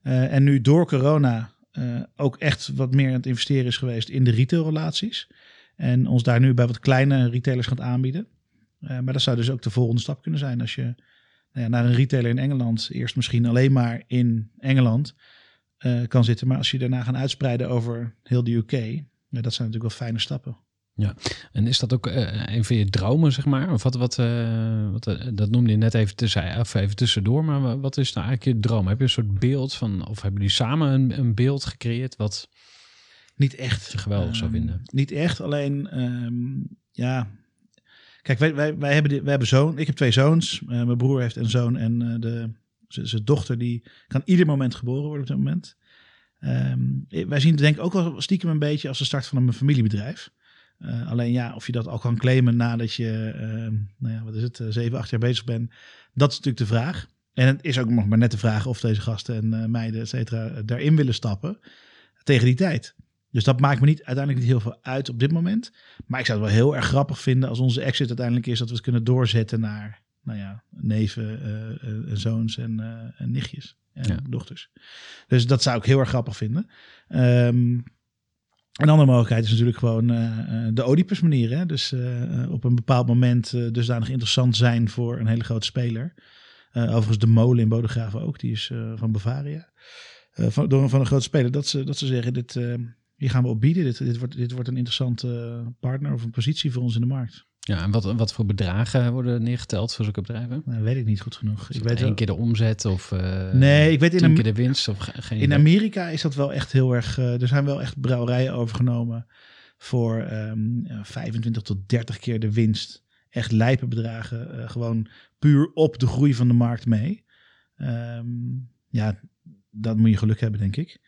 En nu door corona eh, ook echt wat meer aan het investeren is geweest in de retailrelaties. En ons daar nu bij wat kleine retailers gaat aanbieden. Eh, maar dat zou dus ook de volgende stap kunnen zijn als je nou ja, naar een retailer in Engeland eerst misschien alleen maar in Engeland eh, kan zitten. Maar als je daarna gaat uitspreiden over heel de UK, dat zijn natuurlijk wel fijne stappen. En is dat ook eh, een van je dromen, zeg maar? Of wat, wat, eh, wat eh, dat noemde je net even, tussen, of even tussendoor, maar wa- wat is nou eigenlijk je droom? Heb je een soort beeld van, of hebben jullie samen een, een beeld gecreëerd wat Niet echt. je geweldig zou Ehm, vinden? Niet echt, alleen ehm, ja. Kijk, wij, wij, wij, hebben, wij hebben zoon. Ik heb twee zoons. Mijn broer heeft een zoon en de, zijn dochter die kan ieder moment geboren worden op dit moment. Ehm, wij zien het denk ik ook wel stiekem een beetje als de start van een familiebedrijf. Eh, alleen ja, of je dat al kan claimen nadat je, ehm, nou ja, wat is het, eh, zeven, acht jaar bezig bent. Dat is natuurlijk de vraag. En het is ook nog maar net de vraag of deze gasten en eh, meiden, et cetera, daarin willen stappen tegen die tijd. Dus dat maakt me niet, uiteindelijk niet heel veel uit op dit moment. Maar ik zou het wel heel erg grappig vinden als onze exit uiteindelijk is dat we het kunnen doorzetten naar, nou ja, neven, eh, zoons en, en nichtjes en Ja. dochters. Dus dat zou ik heel erg grappig vinden. Ehm, een andere mogelijkheid is natuurlijk gewoon eh, eh, de Oedipus manier. Hè? Dus eh, op een bepaald moment dusdanig interessant zijn voor een hele grote speler. Overigens de molen in Bodegraven ook, die is van Bavaria. Van, door, van een grote speler, dat ze, dat ze zeggen, dit, hier gaan we op bieden. Dit, dit, wordt, dit wordt een interessante partner of een positie voor ons in de markt. Ja, en wat, wat voor bedragen worden neergeteld voor zulke bedrijven? Nou, weet ik niet goed genoeg. Ik weet één wel- keer de omzet of eh Nee, ik weet in Am- keer de winst of ge- geen In? Amerika is dat wel echt heel erg. eh, er zijn wel echt brouwerijen overgenomen voor ehm, ja, 25 tot 30 keer de winst. Echt lijpe bedragen. eh, gewoon puur op de groei van de markt mee. Ehm, ja, dat moet je geluk hebben, denk ik.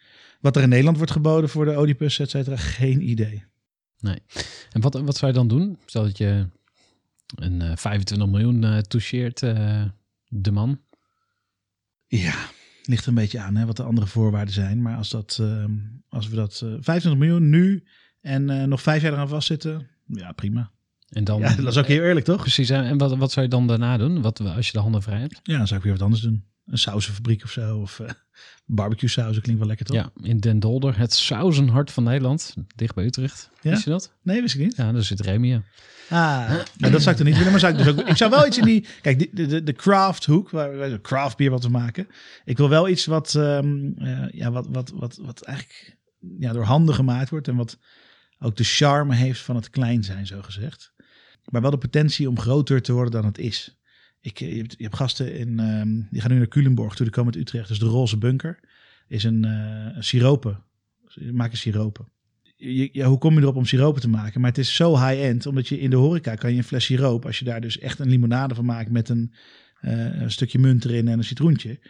Wat er in Nederland wordt geboden voor de Oedipus, et cetera, geen idee. En wat, wat zou je dan doen? Stel dat je een eh, 25 miljoen eh toucheert, eh, de man. Ja, ligt er een beetje aan hè, wat de andere voorwaarden zijn. Maar als, dat, ehm, als we dat eh 25 miljoen nu en nog vijf jaar eraan vastzitten, ja, prima. En dan, Ja, dat is ook heel eerlijk, toch? Precies, en en wat, wat zou je dan daarna doen? Wat, als je de handen vrij hebt? Ja, dan zou ik weer wat anders doen. Een sausenfabriek of zo. Of eh, barbecue sausen klinkt wel lekker toch? Ja, in Den Dolder, het sausenhart van Nederland, dicht bij Utrecht. Ja? Wist je dat? Nee, wist ik niet. Ja, daar zit Remy. Ah, nou, dat zou ik er niet willen. Maar zou ik, dus ook, ik zou wel iets in die... Kijk, de, de, de craft hoek, waar zo craft bier wat te maken. Ik wil wel iets wat, ehm, eh, ja, wat, wat, wat, wat eigenlijk ja, door handen gemaakt wordt. En wat ook de charme heeft van het klein zijn, zo gezegd. Maar wel de potentie om groter te worden dan het is. Ik, eh, je, hebt, je hebt gasten in, ehm, die gaan nu naar Culemborg toe. Die komen uit Utrecht. Dus de Roze Bunker is een, eh een siropen. Ze maken siropen. Je, ja, hoe kom je erop om siropen te maken? Maar het is zo high-end, omdat je in de horeca kan je een fles siroop, als je daar dus echt een limonade van maakt met een, eh, een stukje munt erin en een citroentje,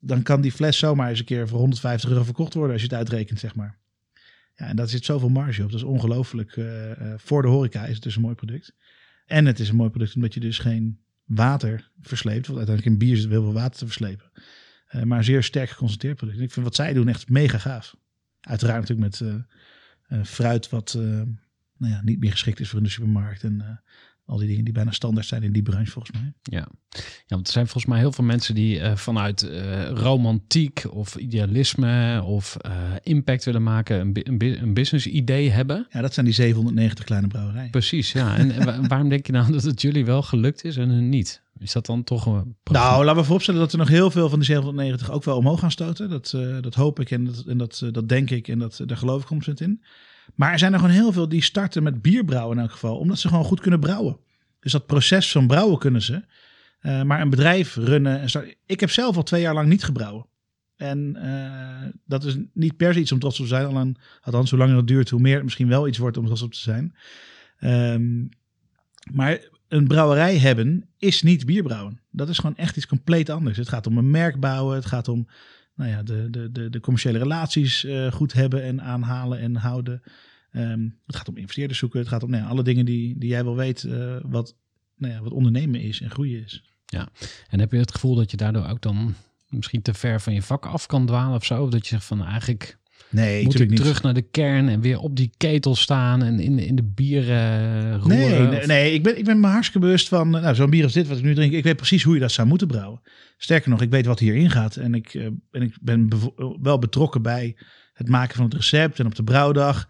dan kan die fles zomaar eens een keer voor 150 euro verkocht worden als je het uitrekent, zeg maar. Ja, en daar zit zoveel marge op. Dat is ongelooflijk. voor de horeca is het dus een mooi product. En het is een mooi product omdat je dus geen water versleept. Want uiteindelijk in bier zit heel veel water te verslepen. Eh, maar een zeer sterk geconcentreerd product. Ik vind wat zij doen echt mega gaaf. Uiteraard natuurlijk met eh, eh, fruit wat nou ja, niet meer geschikt is voor in de supermarkt. En al die dingen die bijna standaard zijn in die branche volgens mij. Ja. ja, want er zijn volgens mij heel veel mensen die eh, vanuit eh, romantiek of idealisme of eh, impact willen maken, een, een, business idee hebben. Ja, dat zijn die 790 kleine brouwerijen. Precies, ja. En en wa- waarom denk je nou dat het jullie wel gelukt is en hun niet? Is dat dan toch een... Nou, laten we vooropstellen dat er nog heel veel van die 790 ook wel omhoog gaan stoten. Dat, dat hoop ik en, dat, en dat, dat denk ik en dat, daar geloof ik 100% in. Maar er zijn er gewoon heel veel die starten met bierbrouwen in elk geval, omdat ze gewoon goed kunnen brouwen. Dus dat proces van brouwen kunnen ze. Eh, maar een bedrijf runnen en. Ik heb zelf al twee jaar lang niet gebrouwen. En eh, dat is niet per se iets om trots op te zijn. Althans, hoe langer het duurt, hoe meer het misschien wel iets wordt om trots op te zijn. Ehm, maar een brouwerij hebben is niet bierbrouwen. Dat is gewoon echt iets compleet anders. Het gaat om een merk bouwen. Het gaat om nou ja, de, de, de, de commerciële relaties eh, goed hebben en aanhalen en houden. Ehm, het gaat om investeerders zoeken. Het gaat om nou ja, alle dingen die, die jij wel weet eh, wat, nou ja, wat ondernemen is en groeien is. En heb je het gevoel dat je daardoor ook dan misschien te ver van je vak af kan dwalen of zo? Of dat je zegt van eigenlijk Nee, moet ik terug naar de kern en weer op die ketel staan en in, in de bieren roeren? Nee, nee, ik, ben, ik ben me hartstikke bewust van, eh, nou, zo'n bier als dit wat ik nu drink, ik weet precies hoe je dat zou moeten brouwen. Sterker nog, ik weet wat hierin gaat en ik, eh, en ik ben bevo- wel betrokken bij het maken van het recept en op de brouwdag.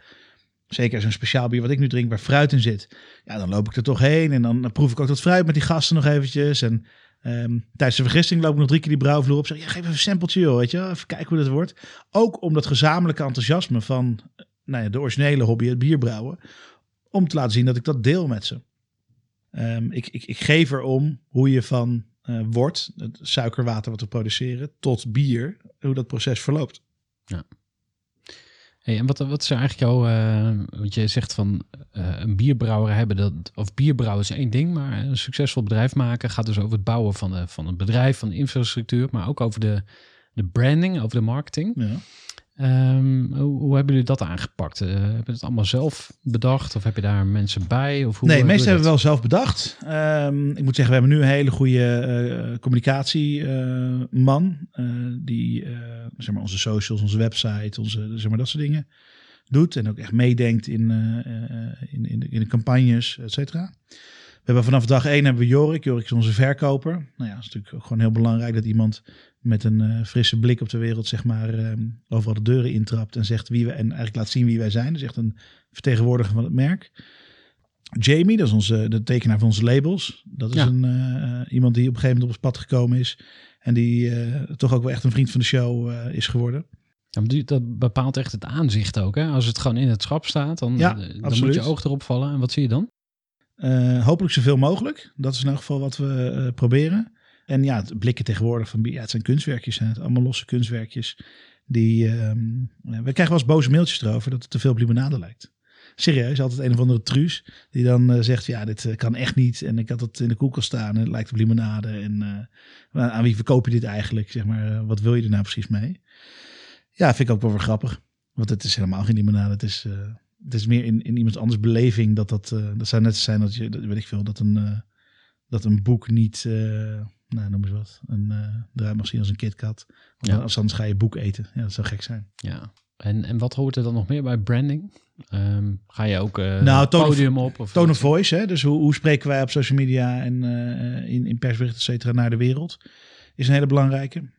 Zeker zo'n speciaal bier wat ik nu drink, waar fruit in zit. Ja, dan loop ik er toch heen en dan, dan proef ik ook dat fruit met die gasten nog eventjes. En ehm, tijdens de vergisting loop ik nog drie keer die brouwvloer op. Zeg, ja, geef even een sampletje joh, weet je. Even kijken hoe dat wordt. Ook om dat gezamenlijke enthousiasme van eh, nou ja, de originele hobby, het bierbrouwen om te laten zien dat ik dat deel met ze. Ehm, ik, ik, ik geef erom hoe je van eh wort, het suikerwater wat we produceren, tot bier, hoe dat proces verloopt. Hey, en wat, wat is eigenlijk jouw... eh, want je zegt van eh, een bierbrouwer hebben, dat, of bierbrouwen is één ding, maar een succesvol bedrijf maken gaat dus over het bouwen van, de, van een bedrijf, van de infrastructuur, maar ook over de, de branding, over de marketing. Ja. Ehm, hoe, hoe hebben jullie dat aangepakt? Eh hebben jullie het allemaal zelf bedacht of heb je daar mensen bij? Of hoe, nee, hoe meestal hebben we wel zelf bedacht. Ehm, ik moet zeggen, we hebben nu een hele goede eh communicatieman. eh, die eh, zeg maar onze socials, onze website, onze, zeg maar dat soort dingen doet. En ook echt meedenkt in, eh, eh, in, in, de, in de campagnes, et cetera. We hebben vanaf dag één hebben we Jorik. Jorik is onze verkoper. Nou ja, het is natuurlijk ook gewoon heel belangrijk dat iemand met een eh, frisse blik op de wereld, zeg maar, ehm, overal de deuren intrapt en zegt wie we en eigenlijk laat zien wie wij zijn. Dus echt een vertegenwoordiger van het merk. Jamie, dat is onze, de tekenaar van onze labels. Dat is Ja. een, eh, iemand die op een gegeven moment op ons pad gekomen is. En die eh, toch ook wel echt een vriend van de show is geworden. Ja, dat bepaalt echt het aanzicht ook. Hè? Als het gewoon in het schap staat, dan, Ja, dan moet je oog erop vallen. En wat zie je dan? Eh, hopelijk zoveel mogelijk. Dat is in elk geval wat we eh, proberen. En ja, het blikken tegenwoordig van ja, het zijn kunstwerkjes. Hè. Allemaal losse kunstwerkjes. Die, ehm, we krijgen wel eens boze mailtjes erover dat het te veel op limonade lijkt. Serieus, altijd een of andere truus die dan eh, zegt, ja, dit kan echt niet. En ik had het in de koelkast staan en het lijkt op limonade. En aan wie verkoop je dit eigenlijk? Zeg maar, wat wil je er nou precies mee? Ja, vind ik ook wel weer grappig. Want het is helemaal geen limonade. Het is, het is meer in, in iemand anders beleving dat dat... eh, dat zou net zijn dat je, dat weet ik veel, dat een, eh, dat een boek niet... eh, nou, noem eens wat. Een uh, mag zien als een KitKat. Ja. Als anders ga je boek eten. Ja, dat zou gek zijn. Ja. En, en wat hoort er dan nog meer bij branding? Ehm, ga je ook eh Nou, tone podium op? Of Tone of voice, hè? dus hoe, hoe spreken wij op social media en in, in persberichten, et cetera, naar de wereld. is een hele belangrijke.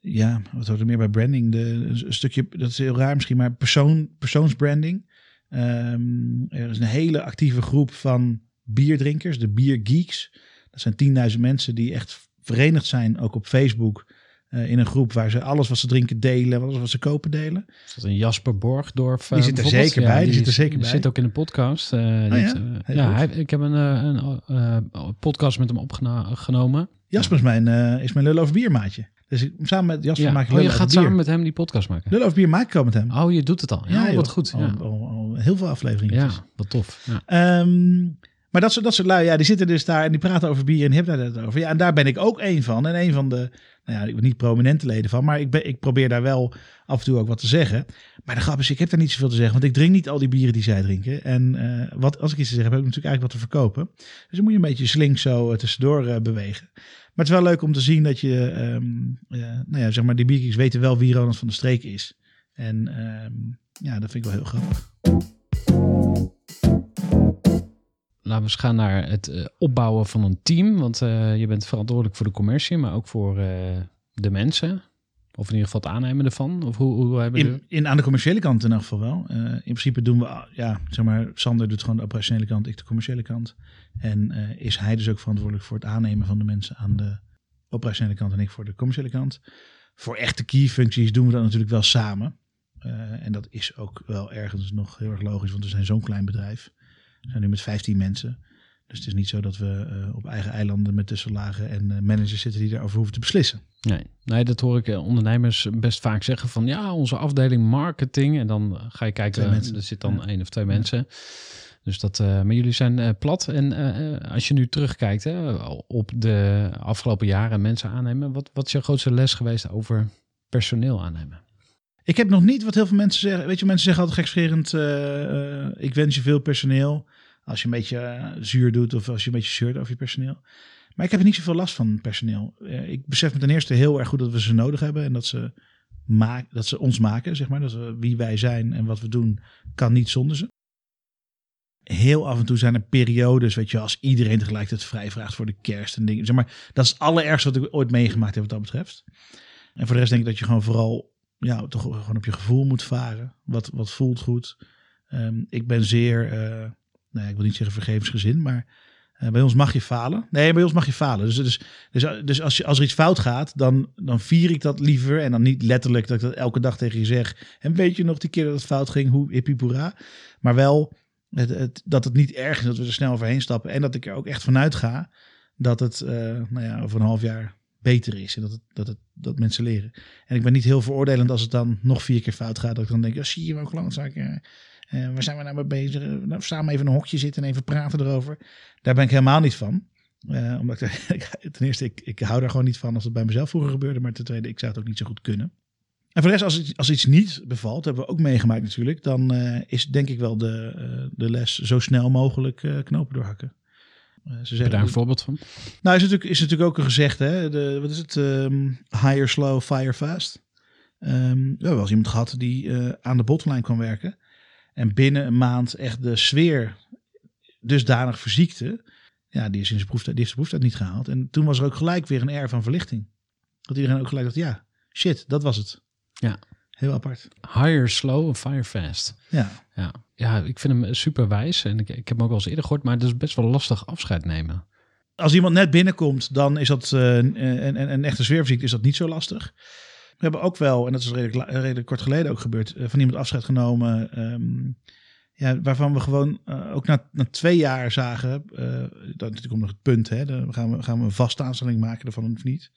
Ja, wat hoort er meer bij branding? De, een stukje, dat is heel raar misschien, maar persoon, persoonsbranding. Ehm, er is een hele actieve groep van bierdrinkers, de biergeeks. Dat zijn 10.000 mensen die echt verenigd zijn, ook op Facebook. eh, in een groep waar ze alles wat ze drinken delen, alles wat ze kopen delen. Is dat een Jasper Borgdorf? Die eh, zit er zeker bij, die zit er zeker die bij. zit ook in de podcast. die ja? heeft, ja, hij, ik heb een, een podcast met hem opgenomen. Jasper is mijn, is mijn lul over biermaatje. Dus ik, samen met Jasper Ja. maak ik Oh, je gaat bier. samen met hem die podcast maken? Lul over bier maak ik al met hem. Oh, je doet het al. Ja, wat goed. Al, Ja, al, al heel veel afleveringen. ja wat tof. Ja. Ehm, maar dat soort, dat soort lui, ja, die zitten dus daar en die praten over bier en hebben daar het over. Ja, en daar ben ik ook één van. En een van de, nou ja, niet prominente leden van, maar ik, ben, ik probeer daar wel af en toe ook wat te zeggen. Maar de grap is, ik heb daar niet zoveel te zeggen, want ik drink niet al die bieren die zij drinken. En eh, wat, als ik iets te zeggen heb, heb ik natuurlijk eigenlijk wat te verkopen. Dus dan moet je een beetje slink zo eh, tussendoor eh, bewegen. Maar het is wel leuk om te zien dat je, ehm, eh, nou ja, zeg maar, die bierkies weten wel wie Ronald van der Streek is. En ehm, ja, dat vind ik wel heel grappig. Laten we eens gaan naar het eh, opbouwen van een team. Want eh, je bent verantwoordelijk voor de commercie, maar ook voor eh, de mensen. Of in ieder geval het aannemen ervan. Of hoe, hoe hebben In, we... in, aan de commerciële kant in ieder geval wel. In principe doen we, ah, ja, zeg maar, Sander doet gewoon de operationele kant, ik de commerciële kant. En is hij dus ook verantwoordelijk voor het aannemen van de mensen aan de operationele kant en ik voor de commerciële kant. Voor echte key functies doen we dat natuurlijk wel samen. En dat is ook wel ergens nog heel erg logisch, want we zijn zo'n klein bedrijf. We zijn nu met 15 mensen. Dus het is niet zo dat we eh, op eigen eilanden met tussenlagen en eh, managers zitten die daarover hoeven te beslissen. Nee, nee, dat hoor ik eh, ondernemers best vaak zeggen van ja, onze afdeling marketing. En dan ga je kijken, er zit dan Ja. één of twee mensen. Dus dat, maar jullie zijn plat. En als je nu terugkijkt hè, op de afgelopen jaren mensen aannemen, wat, wat is jouw grootste les geweest over personeel aannemen? Ik heb nog niet wat heel veel mensen zeggen. Weet je, mensen zeggen altijd gekscherend: ik wens je veel personeel. Als je een beetje eh, zuur doet of als je een beetje zeurt over je personeel. Maar ik heb er niet zoveel last van personeel. Eh, ik besef me ten eerste heel erg goed dat we ze nodig hebben en dat ze, maak, dat ze ons maken, zeg maar. Dat we, wie wij zijn en wat we doen, kan niet zonder ze. Heel af en toe zijn er periodes, weet je, als iedereen tegelijkertijd vrij vraagt voor de kerst en dingen. Zeg maar, dat is het allerergste wat ik ooit meegemaakt heb wat dat betreft. En voor de rest denk ik dat je gewoon vooral ja, toch gewoon op je gevoel moet varen. Wat, wat voelt goed. Ehm, ik ben zeer, eh, nee, ik wil niet zeggen vergevensgezind, maar eh, bij ons mag je falen. Nee, bij ons mag je falen. Dus, dus, dus, dus als, je, als er iets fout gaat, dan, dan vier ik dat liever. En dan niet letterlijk dat ik dat elke dag tegen je zeg. En weet je nog die keer dat het fout ging, hoe hippiepoera. Maar wel het, dat het niet erg is dat we er snel overheen stappen. En dat ik er ook echt vanuit ga dat het eh, nou ja, over een half jaar beter is. En dat, het, dat, het, dat mensen leren. En ik ben niet heel veroordelend als het dan nog vier keer fout gaat. Dat ik dan denk, ja, zie je wel klootzak. eh, eh, waar zijn we nou mee bezig? Eh, Nou, samen even in een hokje zitten en even praten erover. Daar ben ik helemaal niet van. Eh, omdat ik, ten eerste, ik, ik hou daar gewoon niet van als het bij mezelf vroeger gebeurde. Maar ten tweede, ik zou het ook niet zo goed kunnen. En voor de rest, als, iets- als iets niet bevalt, hebben we ook meegemaakt natuurlijk. Dan is denk ik wel de, de les zo snel mogelijk knopen doorhakken. Ze Heb je zeggen, daar een voorbeeld van? nou, is natuurlijk, is natuurlijk ook een gezegde, hè? De, wat is het? Hire slow, fire fast. Ehm, we hebben wel eens iemand gehad die aan de bottomline kwam werken. En binnen een maand echt de sfeer dusdanig verziekte. Ja, die, is in zijn proeftijd, die heeft zijn proeftijd niet gehaald. En toen was er ook gelijk weer een air van verlichting. Dat iedereen ook gelijk dacht, ja, shit, dat was het. Ja. Heel apart. Hire slow en fire fast. Ja, Ja, ja ik vind hem super wijs. En ik, ik heb hem ook al eens eerder gehoord, maar het is best wel lastig afscheid nemen. als iemand net binnenkomt, dan is dat eh, een, een, een echte sfeerverziekte is dat niet zo lastig. We hebben ook wel, en dat is redelijk, redelijk kort geleden ook gebeurd, eh, van iemand afscheid genomen. ehm, ja, waarvan we gewoon eh, ook na, na twee jaar zagen, eh dat natuurlijk komt nog het punt, hè, gaan we, gaan we een vaste aanstelling maken ervan of niet.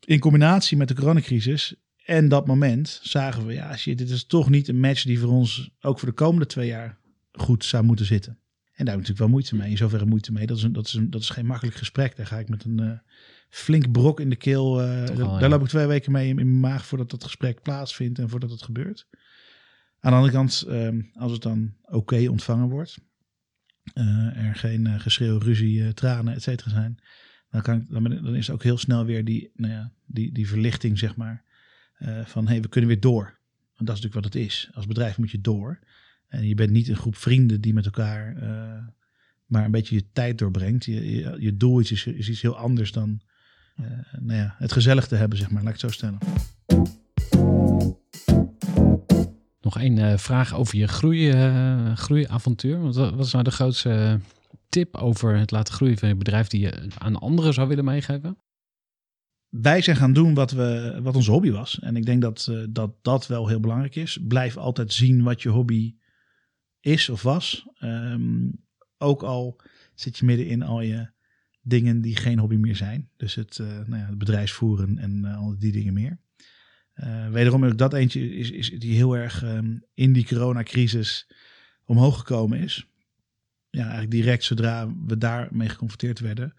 In combinatie met de coronacrisis en dat moment zagen we, ja shit, dit is toch niet een match die voor ons ook voor de komende twee jaar goed zou moeten zitten. En daar heb ik natuurlijk wel moeite mee. In zoverre moeite mee. Dat is, een, dat is, een, dat is geen makkelijk gesprek. Daar ga ik met een flink brok in de keel. eh, daar, wel, ja. daar loop ik twee weken mee in, in mijn maag voordat dat gesprek plaatsvindt en voordat het gebeurt. Aan de andere kant, ehm, als het dan oké ontvangen wordt, eh, er geen eh, geschreeuw, ruzie, tranen, et cetera zijn, dan, kan ik, dan, ben ik- dan is er ook heel snel weer die, nou ja, die, die verlichting, zeg maar, van hé, hey, we kunnen weer door. Want dat is natuurlijk wat het is. Als bedrijf moet je door. En je bent niet een groep vrienden die met elkaar maar een beetje je tijd doorbrengt. Je, je, je doel is, is iets heel anders dan nou ja, het gezellig te hebben, zeg maar, laat ik het zo stellen. Nog één eh, vraag over je groei, eh, groeiavontuur. Wat, wat is nou de grootste eh, tip over het laten groeien van je bedrijf die je aan anderen zou willen meegeven? wij zijn gaan doen wat, we, wat onze hobby was. En ik denk dat, eh, dat dat wel heel belangrijk is. Blijf altijd zien wat je hobby is of was. Ehm, ook al zit je midden in al je dingen die geen hobby meer zijn. Dus het, eh, nou ja, het bedrijfsvoeren en eh, al die dingen meer. Eh, wederom ook dat eentje is, is die heel erg ehm, in die coronacrisis omhoog gekomen is. Ja, eigenlijk direct zodra we daarmee geconfronteerd werden,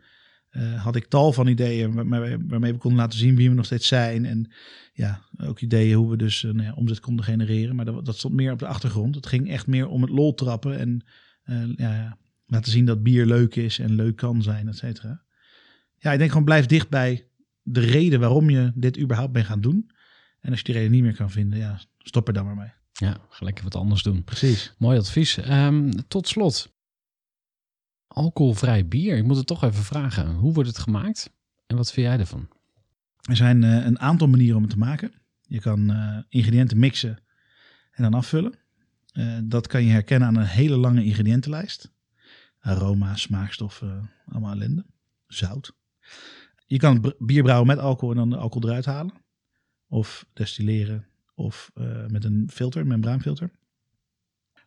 had ik tal van ideeën waarmee, we konden laten zien wie we nog steeds zijn. En ja, ook ideeën hoe we dus nou ja, omzet konden genereren. Maar dat, dat stond meer op de achtergrond. Het ging echt meer om het lol trappen en ja, laten zien dat bier leuk is en leuk kan zijn, et cetera. Ja, ik denk gewoon blijf dicht bij de reden waarom je dit überhaupt bent gaan doen. En als je die reden niet meer kan vinden, ja, stop er dan maar mee. Ja, ga lekker wat anders doen. Precies. Mooi advies. Ehm, tot slot. Alcoholvrij bier. Ik moet het toch even vragen. Hoe wordt het gemaakt? En wat vind jij ervan? Er zijn eh, een aantal manieren om het te maken. Je kan eh, ingrediënten mixen en dan afvullen. Eh, dat kan je herkennen aan een hele lange ingrediëntenlijst. Aroma, smaakstoffen, allemaal ellende. Zout. Je kan bier brouwen met alcohol en dan de alcohol eruit halen. Of destilleren. Of eh, met een filter, membraanfilter.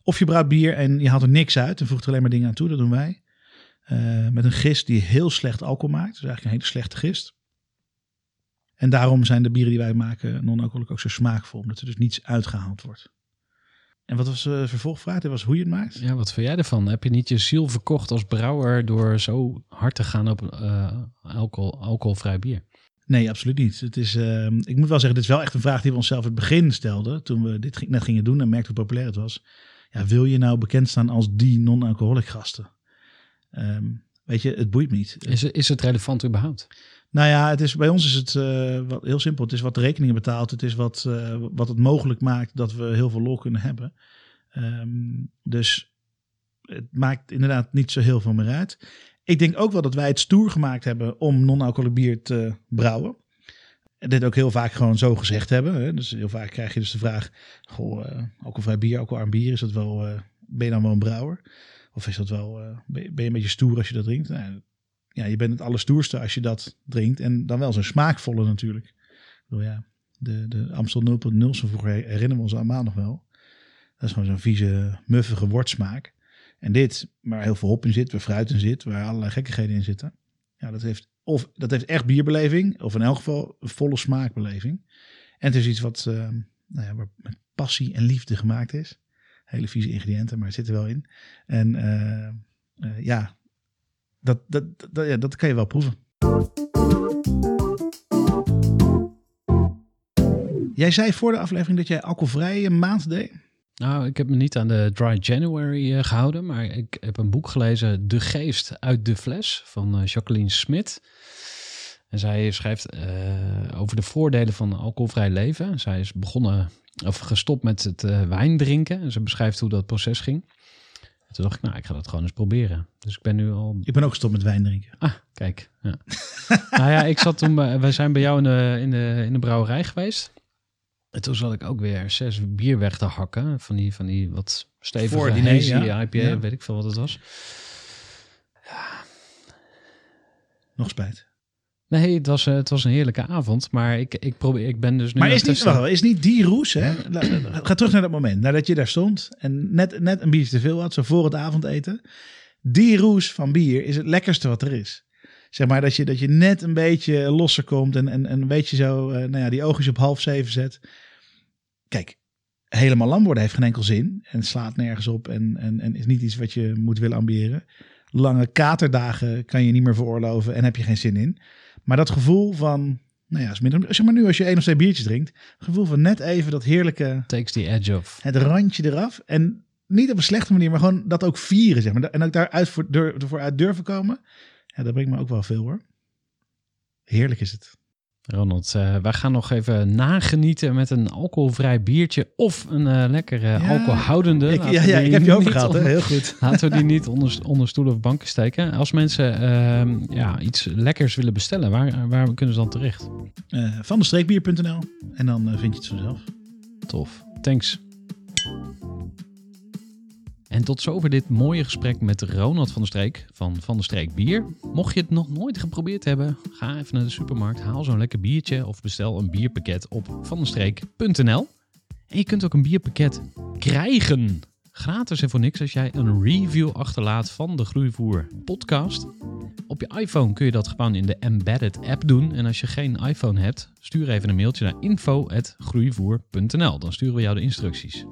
Of je brouwt bier en je haalt er niks uit en voegt alleen maar dingen aan toe. Dat doen wij. Eh, met een gist die heel slecht alcohol maakt. Dus eigenlijk een hele slechte gist. En daarom zijn de bieren die wij maken non-alcoholic ook zo smaakvol. Omdat er dus niets uitgehaald wordt. En wat was de vervolgvraag? Dit was hoe je het maakt? Ja, wat vind jij ervan? Heb je niet je ziel verkocht als brouwer door zo hard te gaan op eh, alcohol, alcoholvrij bier? Nee, absoluut niet. Het is, eh, ik moet wel zeggen, dit is wel echt een vraag die we onszelf in het begin stelden. Toen we dit net gingen doen en merkten hoe populair het was. Ja, wil je nou bekend staan als die non-alcoholic gasten? Ehm, weet je, het boeit me niet. Is, is het relevant überhaupt? Nou ja, het is, bij ons is het eh, wat, heel simpel. Het is wat rekeningen betaalt. Het is wat, eh, wat het mogelijk maakt dat we heel veel lol kunnen hebben. Ehm, dus het maakt inderdaad niet zo heel veel meer uit. Ik denk ook wel dat wij het stoer gemaakt hebben om non-alcoholic bier te brouwen. En dit ook heel vaak gewoon zo gezegd hebben. Hè? Dus heel vaak krijg je dus de vraag: Goh, eh, alcoholvrij bier, alcoholarm bier, is dat wel, ben je dan wel een brouwer? Of is dat wel, ben, je, ben je een beetje stoer als je dat drinkt? Nou, ja, je bent het allerstoerste als je dat drinkt. En dan wel zo'n smaakvolle natuurlijk. Bedoel, ja, de, de Amstel 0.0 van vroeger herinneren we ons allemaal nog wel. Dat is gewoon zo'n vieze, muffige wortsmaak. En dit, waar heel veel hop in zit, waar fruit in zit, waar allerlei gekkigheden in zitten. Ja, dat heeft, of, dat heeft echt bierbeleving, of in elk geval een volle smaakbeleving. En het is iets wat eh, nou ja, waar met passie en liefde gemaakt is. Hele vieze ingrediënten, maar het zit er wel in. En eh, eh, ja, dat, dat, ja, dat kan je wel proeven. Jij zei voor de aflevering dat jij alcoholvrije maand deed. Nou, ik heb me niet aan de Dry January eh, gehouden, maar ik heb een boek gelezen, De Geest uit de Fles, van eh, Jacqueline Smit. En zij schrijft eh, over de voordelen van alcoholvrij leven. Zij is begonnen, of gestopt met het wijn drinken. En ze beschrijft hoe dat proces ging. En toen dacht ik, nou, ik ga dat gewoon eens proberen. Dus ik ben nu al Ik ben ook gestopt met wijn drinken. Ah, kijk. Ja. nou ja, ik zat toen bij, wij zijn bij jou in de, in, de, in de brouwerij geweest. En toen zat ik ook weer zes bier weg te hakken. Van die, van die wat stevige Voor hazy ja. IPA, Ja. weet ik veel wat het was. Nog spijt. Nee, het was, eh, het was een heerlijke avond. Maar ik, ik, probeer, ik ben dus nu Maar is niet, wacht, is niet die roes, hè? Ga terug naar dat moment, nadat je daar stond en net, net een biertje te veel had, zo voor het avondeten. Die roes van bier is het lekkerste wat er is. Zeg maar dat je, dat je net een beetje losser komt en, en, en een beetje zo, eh, nou ja, die oogjes op half zeven zet. Kijk, helemaal lam worden heeft geen enkel zin en slaat nergens op en, en, en is niet iets wat je moet willen ambiëren. Lange katerdagen kan je niet meer veroorloven en heb je geen zin in. Maar dat gevoel van, nou ja, is minder, zeg maar nu als je één of twee biertjes drinkt, het gevoel van net even dat heerlijke, Takes the edge off. het randje eraf. En niet op een slechte manier, maar gewoon dat ook vieren, zeg maar. En ook daaruit voor, ervoor uit durven komen. Ja, dat brengt me ook wel veel hoor. Heerlijk is het. Ronald, uh, wij gaan nog even nagenieten met een alcoholvrij biertje of een uh, lekkere ja, alcoholhoudende. Ik, ja, ja, ik heb je over gehad, heel goed. Laten we die niet onder, onder stoelen of banken steken. Als mensen uh, ja, iets lekkers willen bestellen, waar, waar kunnen ze dan terecht? van de streekbier.nl en dan vind je het vanzelf. Tof, thanks. En tot zover dit mooie gesprek met Ronald van der Streek van Van der Streek Bier. Mocht je het nog nooit geprobeerd hebben, ga even naar de supermarkt, haal zo'n lekker biertje of bestel een bierpakket op vanderstreek.nl. En je kunt ook een bierpakket krijgen. Gratis en voor niks als jij een review achterlaat van de Groeivoer podcast. Op je iPhone kun je dat gewoon in de embedded app doen. En als je geen iPhone hebt, stuur even een mailtje naar info.groeivoer.nl. Dan sturen we jou de instructies.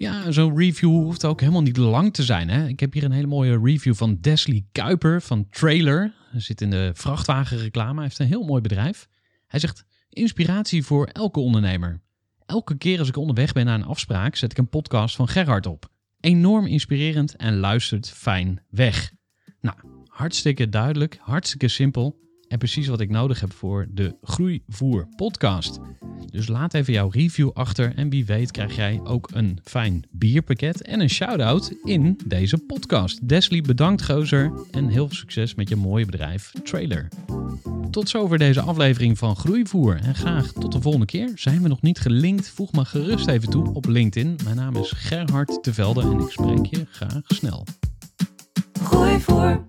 Ja, zo'n review hoeft ook helemaal niet lang te zijn. Hè? Ik heb hier een hele mooie review van Desley Kuiper van Trailer. Hij zit in de vrachtwagenreclame. Hij heeft een heel mooi bedrijf. Hij zegt: inspiratie voor elke ondernemer. Elke keer als ik onderweg ben naar een afspraak, zet ik een podcast van Gerhard op. Enorm inspirerend en luistert fijn weg. Nou, hartstikke duidelijk, hartstikke simpel. En precies wat ik nodig heb voor de Groeivoer podcast. Dus laat even jouw review achter en wie weet krijg jij ook een fijn bierpakket en een shout-out in deze podcast. Desli, bedankt gozer en heel veel succes met je mooie bedrijf Trailer. Tot zover deze aflevering van Groeivoer en graag tot de volgende keer. Zijn we nog niet gelinkt? Voeg me gerust even toe op LinkedIn. Mijn naam is Gerhard Tevelde en ik spreek je graag snel. Groeivoer.